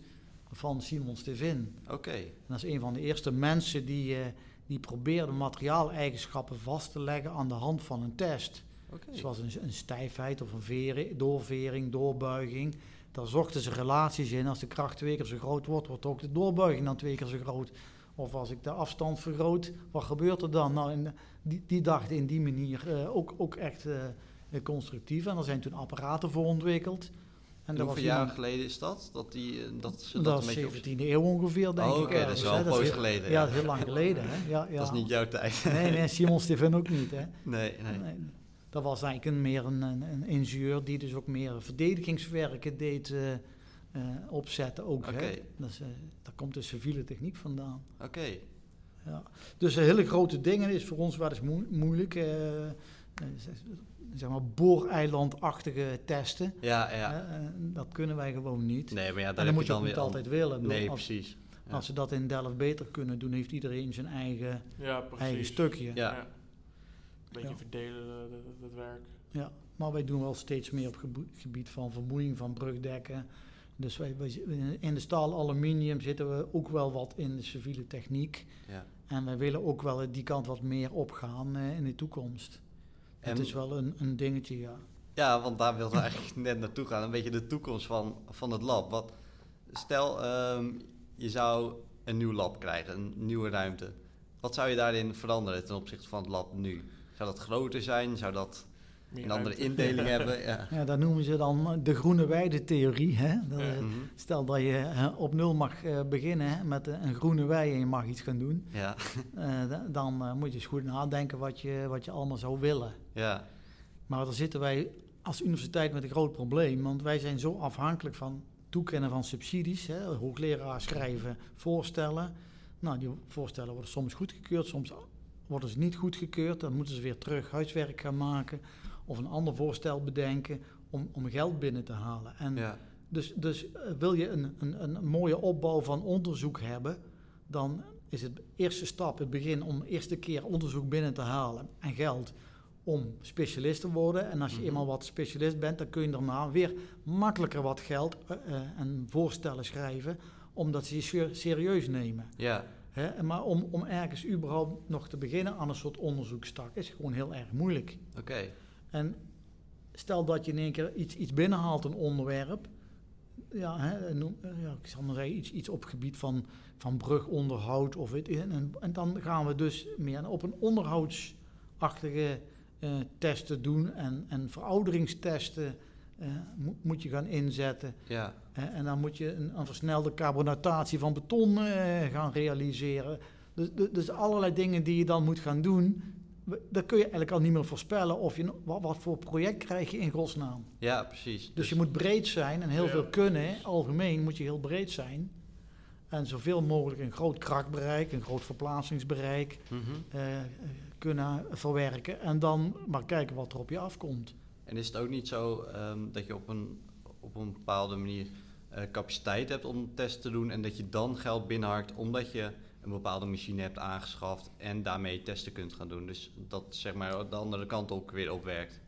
van Simon Stevin. oké. En dat is een van de eerste mensen die, eh, die probeerde materiaaleigenschappen vast te leggen aan de hand van een test. Oké. Zoals een, een stijfheid of een vering, doorvering, doorbuiging. Daar zochten ze relaties in. Als de kracht twee keer zo groot wordt, wordt ook de doorbuiging dan twee keer zo groot. Of als ik de afstand vergroot, wat gebeurt er dan? Nou, en die, die dachten in die manier eh, ook, ook echt eh, eh, constructief. En er zijn toen apparaten voor ontwikkeld. En hoeveel iemand- geleden is dat? Dat, die, eh, dat ze dat, dat een is beetje... op- 17e eeuw ongeveer, denk Oh, ik. oké, dat is ergens, wel hè. een poos geleden, Ja, ja. dat is heel lang geleden. Hè? Ja, ja. Dat is niet jouw tijd. Nee, nee, Simon Steven ook niet. Hè? Nee, nee. Nee, dat was eigenlijk een, meer een, een, een ingenieur die dus ook meer verdedigingswerken deed eh, eh, opzetten ook. Hè? Dat is, daar komt de civiele techniek vandaan. Oké. Ja. Dus hele grote dingen is voor ons wel eens moe- moeilijk. Zeg maar booreilandachtige testen. Ja, ja. eh, dat kunnen wij gewoon niet. Nee, maar ja, daar en dan moet je dan ook niet weer... altijd willen. Bedoel, Nee, als, precies. Ja. als ze dat in Delft beter kunnen doen, heeft iedereen zijn eigen, ja, precies. eigen stukje. Ja. Een beetje Ja. verdelen eh, dat, dat werk. Ja, maar wij doen wel steeds meer op gebied van vermoeiing van brugdekken. Dus wij, wij, in de staal aluminium zitten we ook wel wat in de civiele techniek. Ja. En wij willen ook wel die kant wat meer opgaan eh, in de toekomst. Het is wel een, een dingetje, ja. Ja, want daar wilden we eigenlijk net naartoe gaan. Een beetje de toekomst van, van het lab. Wat, stel, ehm, je zou een nieuw lab krijgen, een nieuwe ruimte. Wat zou je daarin veranderen ten opzichte van het lab nu? Zou dat groter zijn? Zou dat Meer een andere ruimte. indeling hebben? Ja. ja. Dat noemen ze dan de groene weide-theorie. Hè? Dat, Ja. eh, Mhm. Stel dat je op nul mag eh, beginnen hè, met eh, een groene wei en je mag iets gaan doen. Ja. eh, da- dan moet je eens goed nadenken wat je, wat je allemaal zou willen. ja. Maar daar zitten wij als universiteit met een groot probleem, want wij zijn zo afhankelijk van toekennen van subsidies. Hè, hoogleraar schrijven voorstellen. Nou, die voorstellen worden soms goedgekeurd, soms worden ze niet goedgekeurd. Dan moeten ze weer terug huiswerk gaan maken of een ander voorstel bedenken om, om geld binnen te halen. En ja. dus, dus eh, wil je een, een, een mooie opbouw van onderzoek hebben, dan is het eerste stap, het begin om eerste keer onderzoek binnen te halen en geld om specialist te worden. En als je Mhm. eenmaal wat specialist bent, dan kun je daarna weer makkelijker wat geld eh, eh, en voorstellen schrijven, omdat ze je ser- serieus nemen. ja. Maar om, om ergens überhaupt nog te beginnen aan een soort onderzoekstak is gewoon heel erg moeilijk. Oké. En stel dat je in één keer iets, iets binnenhaalt, een onderwerp. Ja, hè, noem, eh, ja, ik zal maar zeggen, iets, iets op gebied van, van brugonderhoud. Of het, en, en, en dan gaan we dus meer op een onderhoudsachtige eh, testen doen. En, en verouderingstesten eh, mo- moet je gaan inzetten. Ja. En dan moet je een, een versnelde carbonatatie van beton gaan realiseren. Dus, dus, dus allerlei dingen die je dan moet gaan doen. Dan kun je eigenlijk al niet meer voorspellen of je, wat, wat voor project krijg je in godsnaam. Ja, precies. Dus je moet breed zijn en heel Ja. veel kunnen. Algemeen moet je heel breed zijn. En zoveel mogelijk een groot krachtbereik, een groot verplaatsingsbereik Mhm. eh, eh, kunnen verwerken. En dan maar kijken wat er op je afkomt. En is het ook niet zo ehm, dat je op een, op een bepaalde manier eh, capaciteit hebt om tests te doen en dat je dan geld binnenharkt omdat je een bepaalde machine hebt aangeschaft en daarmee testen kunt gaan doen. Dus dat zeg maar de andere kant ook weer opwerkt.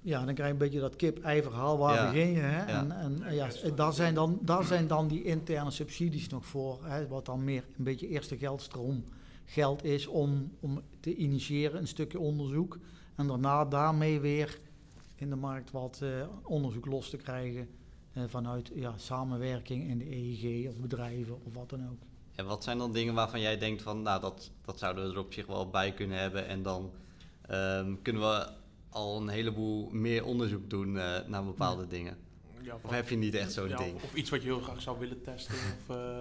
Ja, dan krijg je een beetje dat kip-ei verhaal, waar Ja. begin je? Hè? Ja. En, en Ja, ja, daar, zijn dan, daar zijn dan die interne subsidies nog voor, hè, wat dan meer een beetje eerste geldstroom geld is om, om te initiëren, een stukje onderzoek. En daarna daarmee weer in de markt wat eh, onderzoek los te krijgen eh, vanuit ja, samenwerking in de EEG of bedrijven of wat dan ook. En wat zijn dan dingen waarvan jij denkt van, nou dat, dat zouden we er op zich wel bij kunnen hebben en dan ehm, kunnen we al een heleboel meer onderzoek doen eh, naar bepaalde dingen? Ja, Of heb je niet echt zo'n ja, ding? Of, of iets wat je heel graag zou willen testen. Of, eh,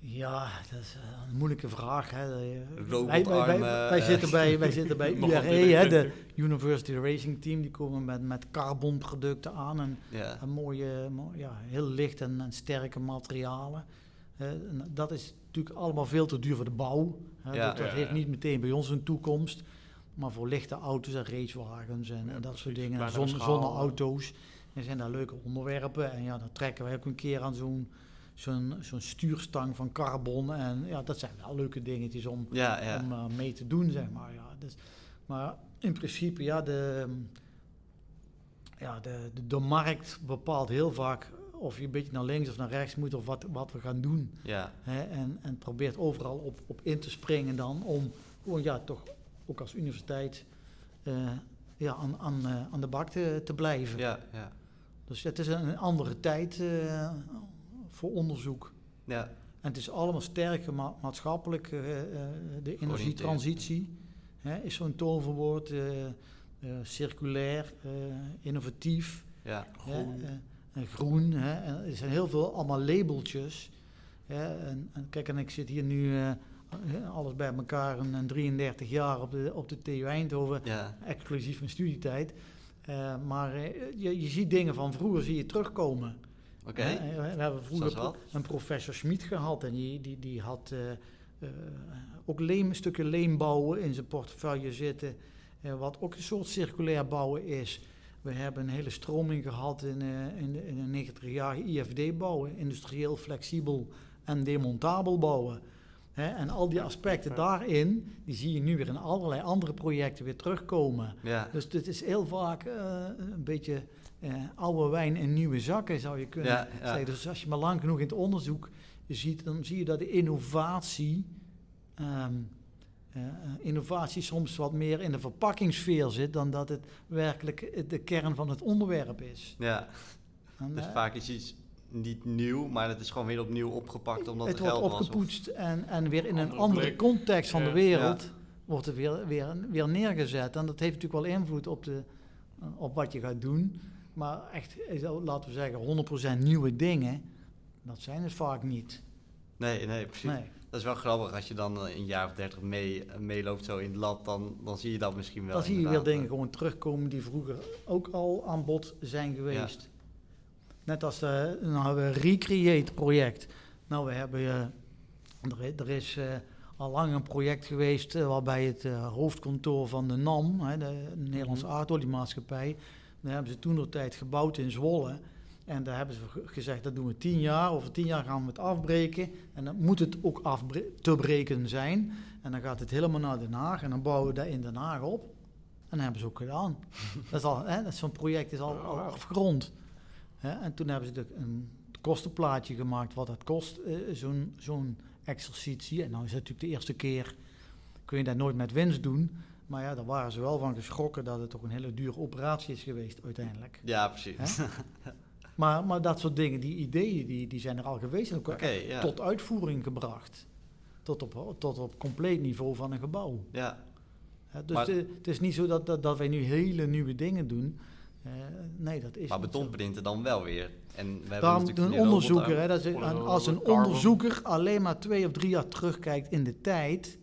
Ja, dat is eh, een moeilijke vraag. Hè. Wij, Robotarmen, wij, wij, wij eh, zitten bij, wij zitten bij URE, hè, de 2020. University Racing Team. Die komen met, met carbonproducten aan en, Ja, en mooie, mo- ja, heel licht en, en sterke materialen. Eh, en dat is natuurlijk allemaal veel te duur voor de bouw. Hè. Ja. dat heeft niet meteen bij ons een toekomst. Maar voor lichte auto's en racewagens en, dat soort dingen. Zon, zonneauto's. Er zijn daar leuke onderwerpen. En ja, dan trekken wij ook een keer aan zo'n zo'n zo'n stuurstang van carbon. En ja, dat zijn wel leuke dingetjes om, ja, ja. om eh, mee te doen, zeg maar. Ja, dus, maar in principe, ja, de, ja de, de, de markt bepaalt heel vaak of je een beetje naar links of naar rechts moet of wat, wat we gaan doen. ja. Hè, en, en probeert overal op, op in te springen dan om gewoon ja, toch ook als universiteit eh, ja, aan, aan, eh, aan de bak te, te blijven. ja, ja. Dus het is een andere tijd voor onderzoek. ja. En het is allemaal sterk ma- maatschappelijk. eh, eh, de energietransitie hè, is zo'n toverwoord. eh, eh, circulair, eh, innovatief, ja. Groen. Hè, eh, en groen. Hè, en er zijn heel veel allemaal labeltjes. Hè, en, en kijk, en ik zit hier nu eh, alles bij elkaar een, een 33 jaar op de, op de TU Eindhoven ja. exclusief mijn studietijd. Eh, maar eh, je, je ziet dingen van vroeger zie je terugkomen. Oké. Hè, We, we hebben vroeger een professor Schmid gehad en die, die, die had eh, eh, ook leem, stukken leembouwen in zijn portefeuille zitten, eh, wat ook een soort circulair bouwen is. We hebben een hele stroming gehad in, eh, in, de, in de 90 jaar IFD bouwen, industrieel flexibel en demontabel bouwen. Hè, en al die aspecten daarin, die zie je nu weer in allerlei andere projecten weer terugkomen. Ja. Dus dit is heel vaak eh, een beetje eh, oude wijn in nieuwe zakken, zou je kunnen Ja, ja. zeggen. Dus als je maar lang genoeg in het onderzoek ziet, dan zie je dat de innovatie, ehm, eh, eh, innovatie soms wat meer in de verpakkingssfeer zit dan dat het werkelijk de kern van het onderwerp is. ja. En, Dus vaak is iets niet nieuw, maar het is gewoon weer opnieuw opgepakt omdat het er wordt was. opgepoetst en, en weer in een Andere blik. context van de Ja. wereld wordt het weer, weer, weer neergezet. En dat heeft natuurlijk wel invloed op, de, op wat je gaat doen. Maar echt, eh, laten we zeggen, 100% nieuwe dingen, dat zijn het vaak niet. Nee, nee, precies. Nee. Dat is wel grappig als je dan eh, een jaar of dertig mee, eh, meeloopt zo in het lab, dan, dan zie je dat misschien wel. Dan zie je weer dingen gewoon terugkomen die vroeger ook al aan bod zijn geweest. Net als de, nou hebben we een Recreate project. Nou, we hebben, eh, er, er is eh, al lang een project geweest eh, waarbij het eh, hoofdkantoor van de NAM, hè, de Nederlandse Mhm. aardoliemaatschappij, daar hebben ze toen de tijd gebouwd in Zwolle. En daar hebben ze ge- gezegd, dat doen we tien jaar. Over tien jaar gaan we het afbreken. En dan moet het ook af te breken zijn. En dan gaat het helemaal naar Den Haag. En dan bouwen we dat in Den Haag op. En dat hebben ze ook gedaan. dat is al, hè, dat Zo'n project is al, afgerond. Hè, en toen hebben ze een kostenplaatje gemaakt wat het kost, eh, zo'n zo'n exercitie. En nou is het natuurlijk de eerste keer, kun je dat nooit met winst doen. Maar ja, daar waren ze wel van geschrokken dat het toch een hele dure operatie is geweest uiteindelijk. Ja, precies. Hè? Maar, maar dat soort dingen, die ideeën, die, die zijn er al geweest. En ook ja. tot uitvoering gebracht. Tot op, tot op compleet niveau van een gebouw. ja. Hè, dus Maar- de- het is niet zo dat, dat, dat wij nu hele nieuwe dingen doen. Eh, nee, dat is Maar betonprinten dan wel weer. En we hebben Daarom natuurlijk een onderzoeker, hè, dat is, als een onderzoeker alleen maar twee of drie jaar terugkijkt in de tijd,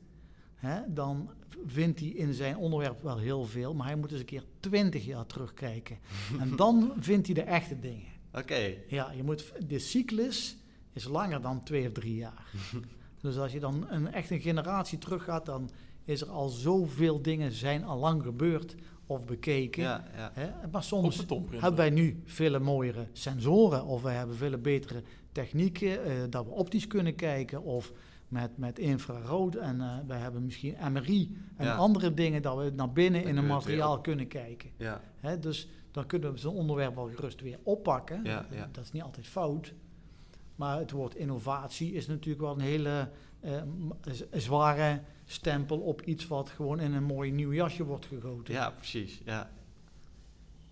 hè, dan vindt hij in zijn onderwerp wel heel veel, maar hij moet eens een keer twintig jaar terugkijken. en dan vindt hij de echte dingen. Oké, Ja, je moet, de cyclus is langer dan twee of drie jaar. dus als je dan een, echt een generatie teruggaat, dan is er al zoveel dingen zijn al lang gebeurd of bekeken. ja, ja. Hè? Maar soms hebben wij nu veel mooiere sensoren of wij hebben veel betere technieken, eh, dat we optisch kunnen kijken of met, met infrarood. En eh we hebben misschien MRI en Ja. andere dingen dat we naar binnen Dan in een materiaal kunnen kijken. Ja, Hè, dus dan kunnen we zo'n onderwerp wel gerust weer oppakken. Ja. Dat is niet altijd fout. Maar het woord innovatie is natuurlijk wel een hele eh, zware stempel op iets wat gewoon in een mooi nieuw jasje wordt gegoten. ja precies. Ja.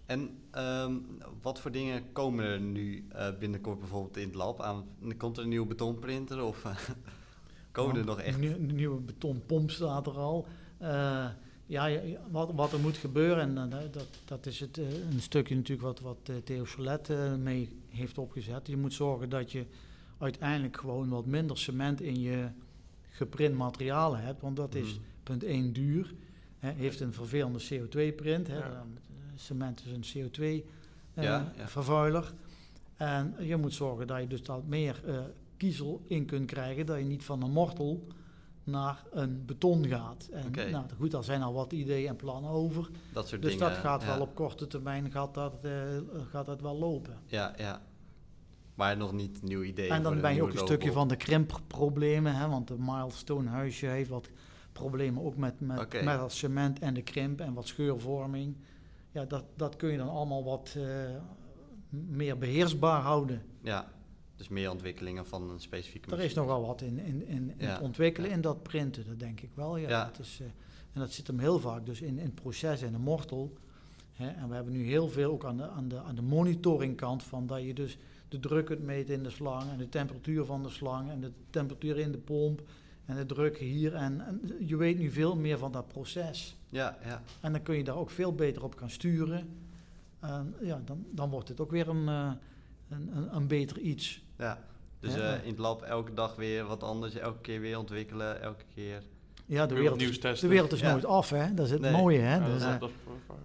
En ehm, wat voor dingen komen er nu eh, binnenkort bijvoorbeeld in het lab aan? Komt er een nieuwe betonprinter of komen er nog echt? Een, nieuw- een nieuwe betonpomp staat er al. Eh, ja, wat, wat er moet gebeuren, en eh, dat, dat is het, eh, een stukje natuurlijk wat, wat Theo Solet mee heeft opgezet. Je moet zorgen dat je uiteindelijk gewoon wat minder cement in je geprint materialen hebt, want dat is Mhm. punt 1 duur. Hè, heeft een vervelende CO2-print. Hè, Ja. dan, eh, cement is een Ja, ja. CO2-vervuiler. En je moet zorgen dat je dus dat meer kiezel in kunt krijgen, dat je niet van een mortel naar een beton gaat. En nou, goed, daar zijn al wat ideeën en plannen over. Dat soort Dus dingen. dat gaat ja. wel op korte termijn gaat dat, eh, gaat dat wel lopen. Ja, ja. Maar nog niet nieuw idee. en dan ben je ook een stukje van de krimpproblemen, hè, want de Milestone huisje heeft wat problemen ook met, met, met dat cement en de krimp en wat scheurvorming. Ja, dat, dat kun je dan allemaal wat eh, meer beheersbaar houden. Ja, dus meer ontwikkelingen van een specifieke Er is nogal wat in, in, in, in Ja, het ontwikkelen in dat printen, dat denk ik wel. Ja. Is, eh, en dat zit hem heel vaak dus in, in het proces en de mortel. Hè. En we hebben nu heel veel ook aan de, aan, de, aan de monitoringkant van dat je dus de druk kunt meten in de slang en de temperatuur van de slang en de temperatuur in de pomp en de druk hier. En, en je weet nu veel meer van dat proces. Ja, ja. En dan kun je daar ook veel beter op gaan sturen. En ja, dan, dan wordt het ook weer een, eh, een, een, een beter iets. Ja. Dus Ja. eh, in het lab elke dag weer wat anders, elke keer weer ontwikkelen, elke keer. Ja, de wereld, is, de wereld is Ja. nooit af, hè? Dat is het Nee. mooie, hè? Ja, Dus, dat- eh,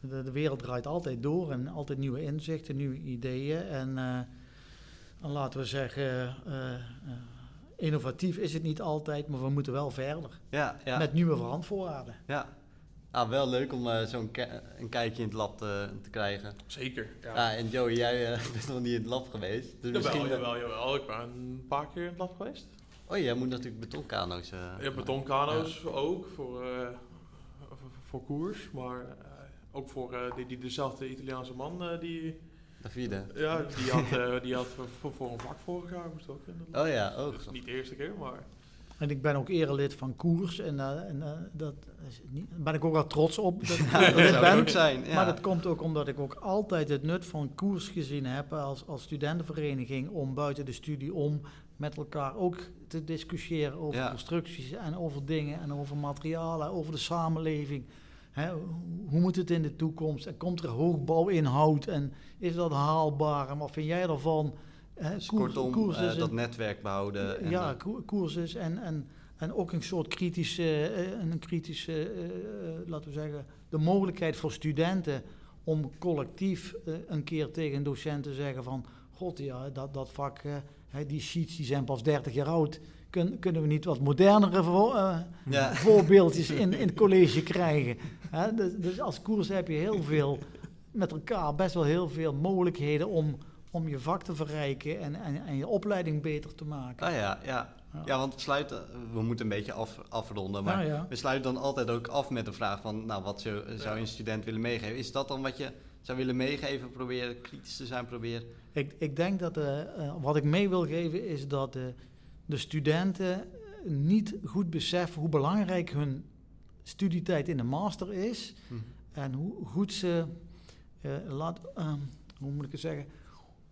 de, de wereld draait altijd door en altijd nieuwe inzichten, nieuwe ideeën. En, eh, en laten we zeggen, eh, eh, innovatief is het niet altijd, maar we moeten wel verder. Ja, ja. Met nieuwe randvoorwaarden. ja. Ah, wel leuk om eh, zo'n een kijkje in het lab te, te krijgen. Zeker. Ja. Ja. en Joey, jij eh, bent nog niet in het lab geweest. Dus Jawel, misschien... jawel, jawel. Ik ben een paar keer in het lab geweest. Oh, jij moet natuurlijk betonkano's... eh Je hebt betonkano's ook voor, eh, voor, voor koers, maar eh, ook voor eh, die, die, dezelfde Italiaanse man eh, die, Davide. ja, die had, eh, die had voor, voor een vak vorig jaar moest ook in het lab. Oh ja, oh. Dus niet de eerste keer, maar En ik ben ook erelid van Koers en, eh, en eh, dat is niet, daar ben ik ook wel trots op. Dat, Ja, dat dat zou ben. het ook zijn. Ja. Maar dat komt ook omdat ik ook altijd het nut van koers gezien heb als, als studentenvereniging om buiten de studie om met elkaar ook te discussiëren over Ja. constructies en over dingen en over materialen, over de samenleving. Hè, hoe moet het in de toekomst? En komt er hoogbouwinhoud en is dat haalbaar? En wat vind jij ervan? Hè, Dus koers- kortom, eh, dat netwerk behouden. En, ja, eh, is en, en, en ook een soort kritische, eh, een kritische laten we zeggen, de mogelijkheid voor studenten om collectief een keer tegen een docent te zeggen van, god ja, dat, dat vak, die sheets die zijn pas 30 jaar oud, Kun, kunnen we niet wat modernere vo- ja. voorbeeldjes in, in het college krijgen? Hè, dus, dus als koers heb je heel veel, met elkaar best wel heel veel mogelijkheden om, om je vak te verrijken en, en, en je opleiding beter te maken. Ah ja, ja. Ja. Ja, want we sluiten, we moeten een beetje af, afronden, maar Ja, ja. we sluiten dan altijd ook af met de vraag van, nou, wat zou, zou je een student willen meegeven? Is dat dan wat je zou willen meegeven? Proberen kritisch te zijn, proberen. Ik, ik denk dat eh, eh, wat ik mee wil geven is dat de, de studenten niet goed beseffen hoe belangrijk hun studietijd in de master is. Hm. En hoe goed ze, eh, laat, ehm, hoe moet ik het zeggen,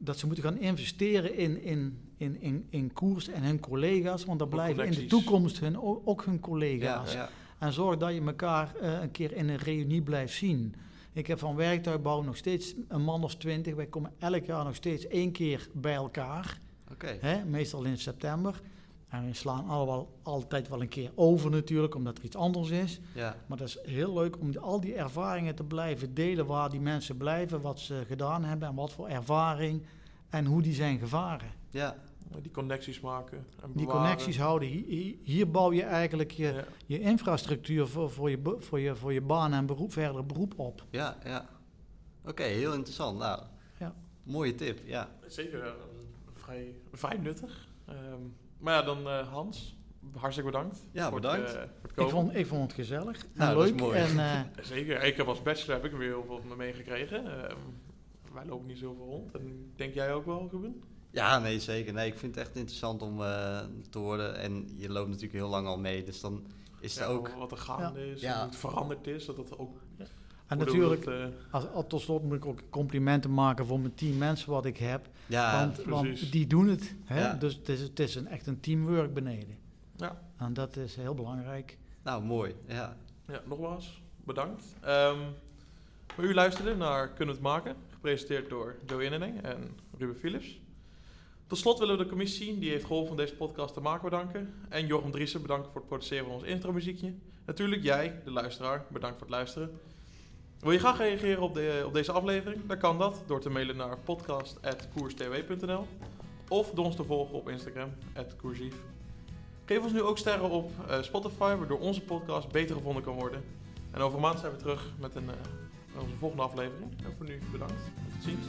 dat ze moeten gaan investeren in, in, in, in, in koers en hun collega's. Want dan blijven in de toekomst hun, ook, hun collega's. ja. En zorg dat je elkaar eh, een keer in een reunie blijft zien. Ik heb van werktuigbouw nog steeds een man of twintig. Wij komen elk jaar nog steeds één keer bij elkaar. Hè, meestal in september. En we slaan allemaal altijd wel een keer over natuurlijk, omdat er iets anders is. Ja, Maar dat is heel leuk om al die ervaringen te blijven delen waar die mensen blijven, wat ze gedaan hebben en wat voor ervaring en hoe die zijn gevaren. ja, die connecties maken. En Die connecties houden. Hier, bouw je eigenlijk je, Ja, je infrastructuur voor, voor, je, voor, je, voor je baan en beroep, verder beroep op. ja, ja. Oké, heel interessant. Nou, Ja. mooie tip, ja. zeker. vrij, vrij nuttig. Ehm, maar ja, dan eh, Hans, hartstikke bedankt. Ja, voor bedankt. Het, eh, voor het Ik vond, ik vond het gezellig Nou, dat is leuk. mooi. En, eh, Zeker, ik heb als bachelor heb ik er weer heel veel meegekregen. Ehm wij lopen niet zoveel rond. En denk jij ook wel, Ruben? Ja, nee, zeker. Nee, ik vind het echt interessant om eh, te horen. En je loopt natuurlijk heel lang al mee, dus dan is het Ja, ook... Wat er gaande is, Ja. hoe het veranderd is. Dat het ook, en hoe natuurlijk, het, eh, als, als- tot slot moet ik ook complimenten maken voor mijn team mensen wat ik heb. Ja, want, want die doen het. Hè? Ja. Dus het is, het is een, echt een teamwork beneden. ja. En dat is heel belangrijk. nou mooi. Ja. Ja, nogmaals, bedankt. Ehm maar u luisterde naar Kunnen we het maken, gepresenteerd door Joe Inneneng en Ruben Philips. Tot slot willen we de commissie die heeft geholpen om deze podcast te maken bedanken. En Jochem Driessen bedanken voor het produceren van ons intromuziekje. Natuurlijk jij, de luisteraar, bedankt voor het luisteren. Wil je graag reageren op, de, op deze aflevering? Dan kan dat door te mailen naar podcast.koerstw.nl of door ons te volgen op Instagram, @koersief. Geef ons nu ook sterren op eh, Spotify, waardoor onze podcast beter gevonden kan worden. En over maand zijn we terug met een, eh, onze volgende aflevering. En voor nu bedankt. Tot ziens.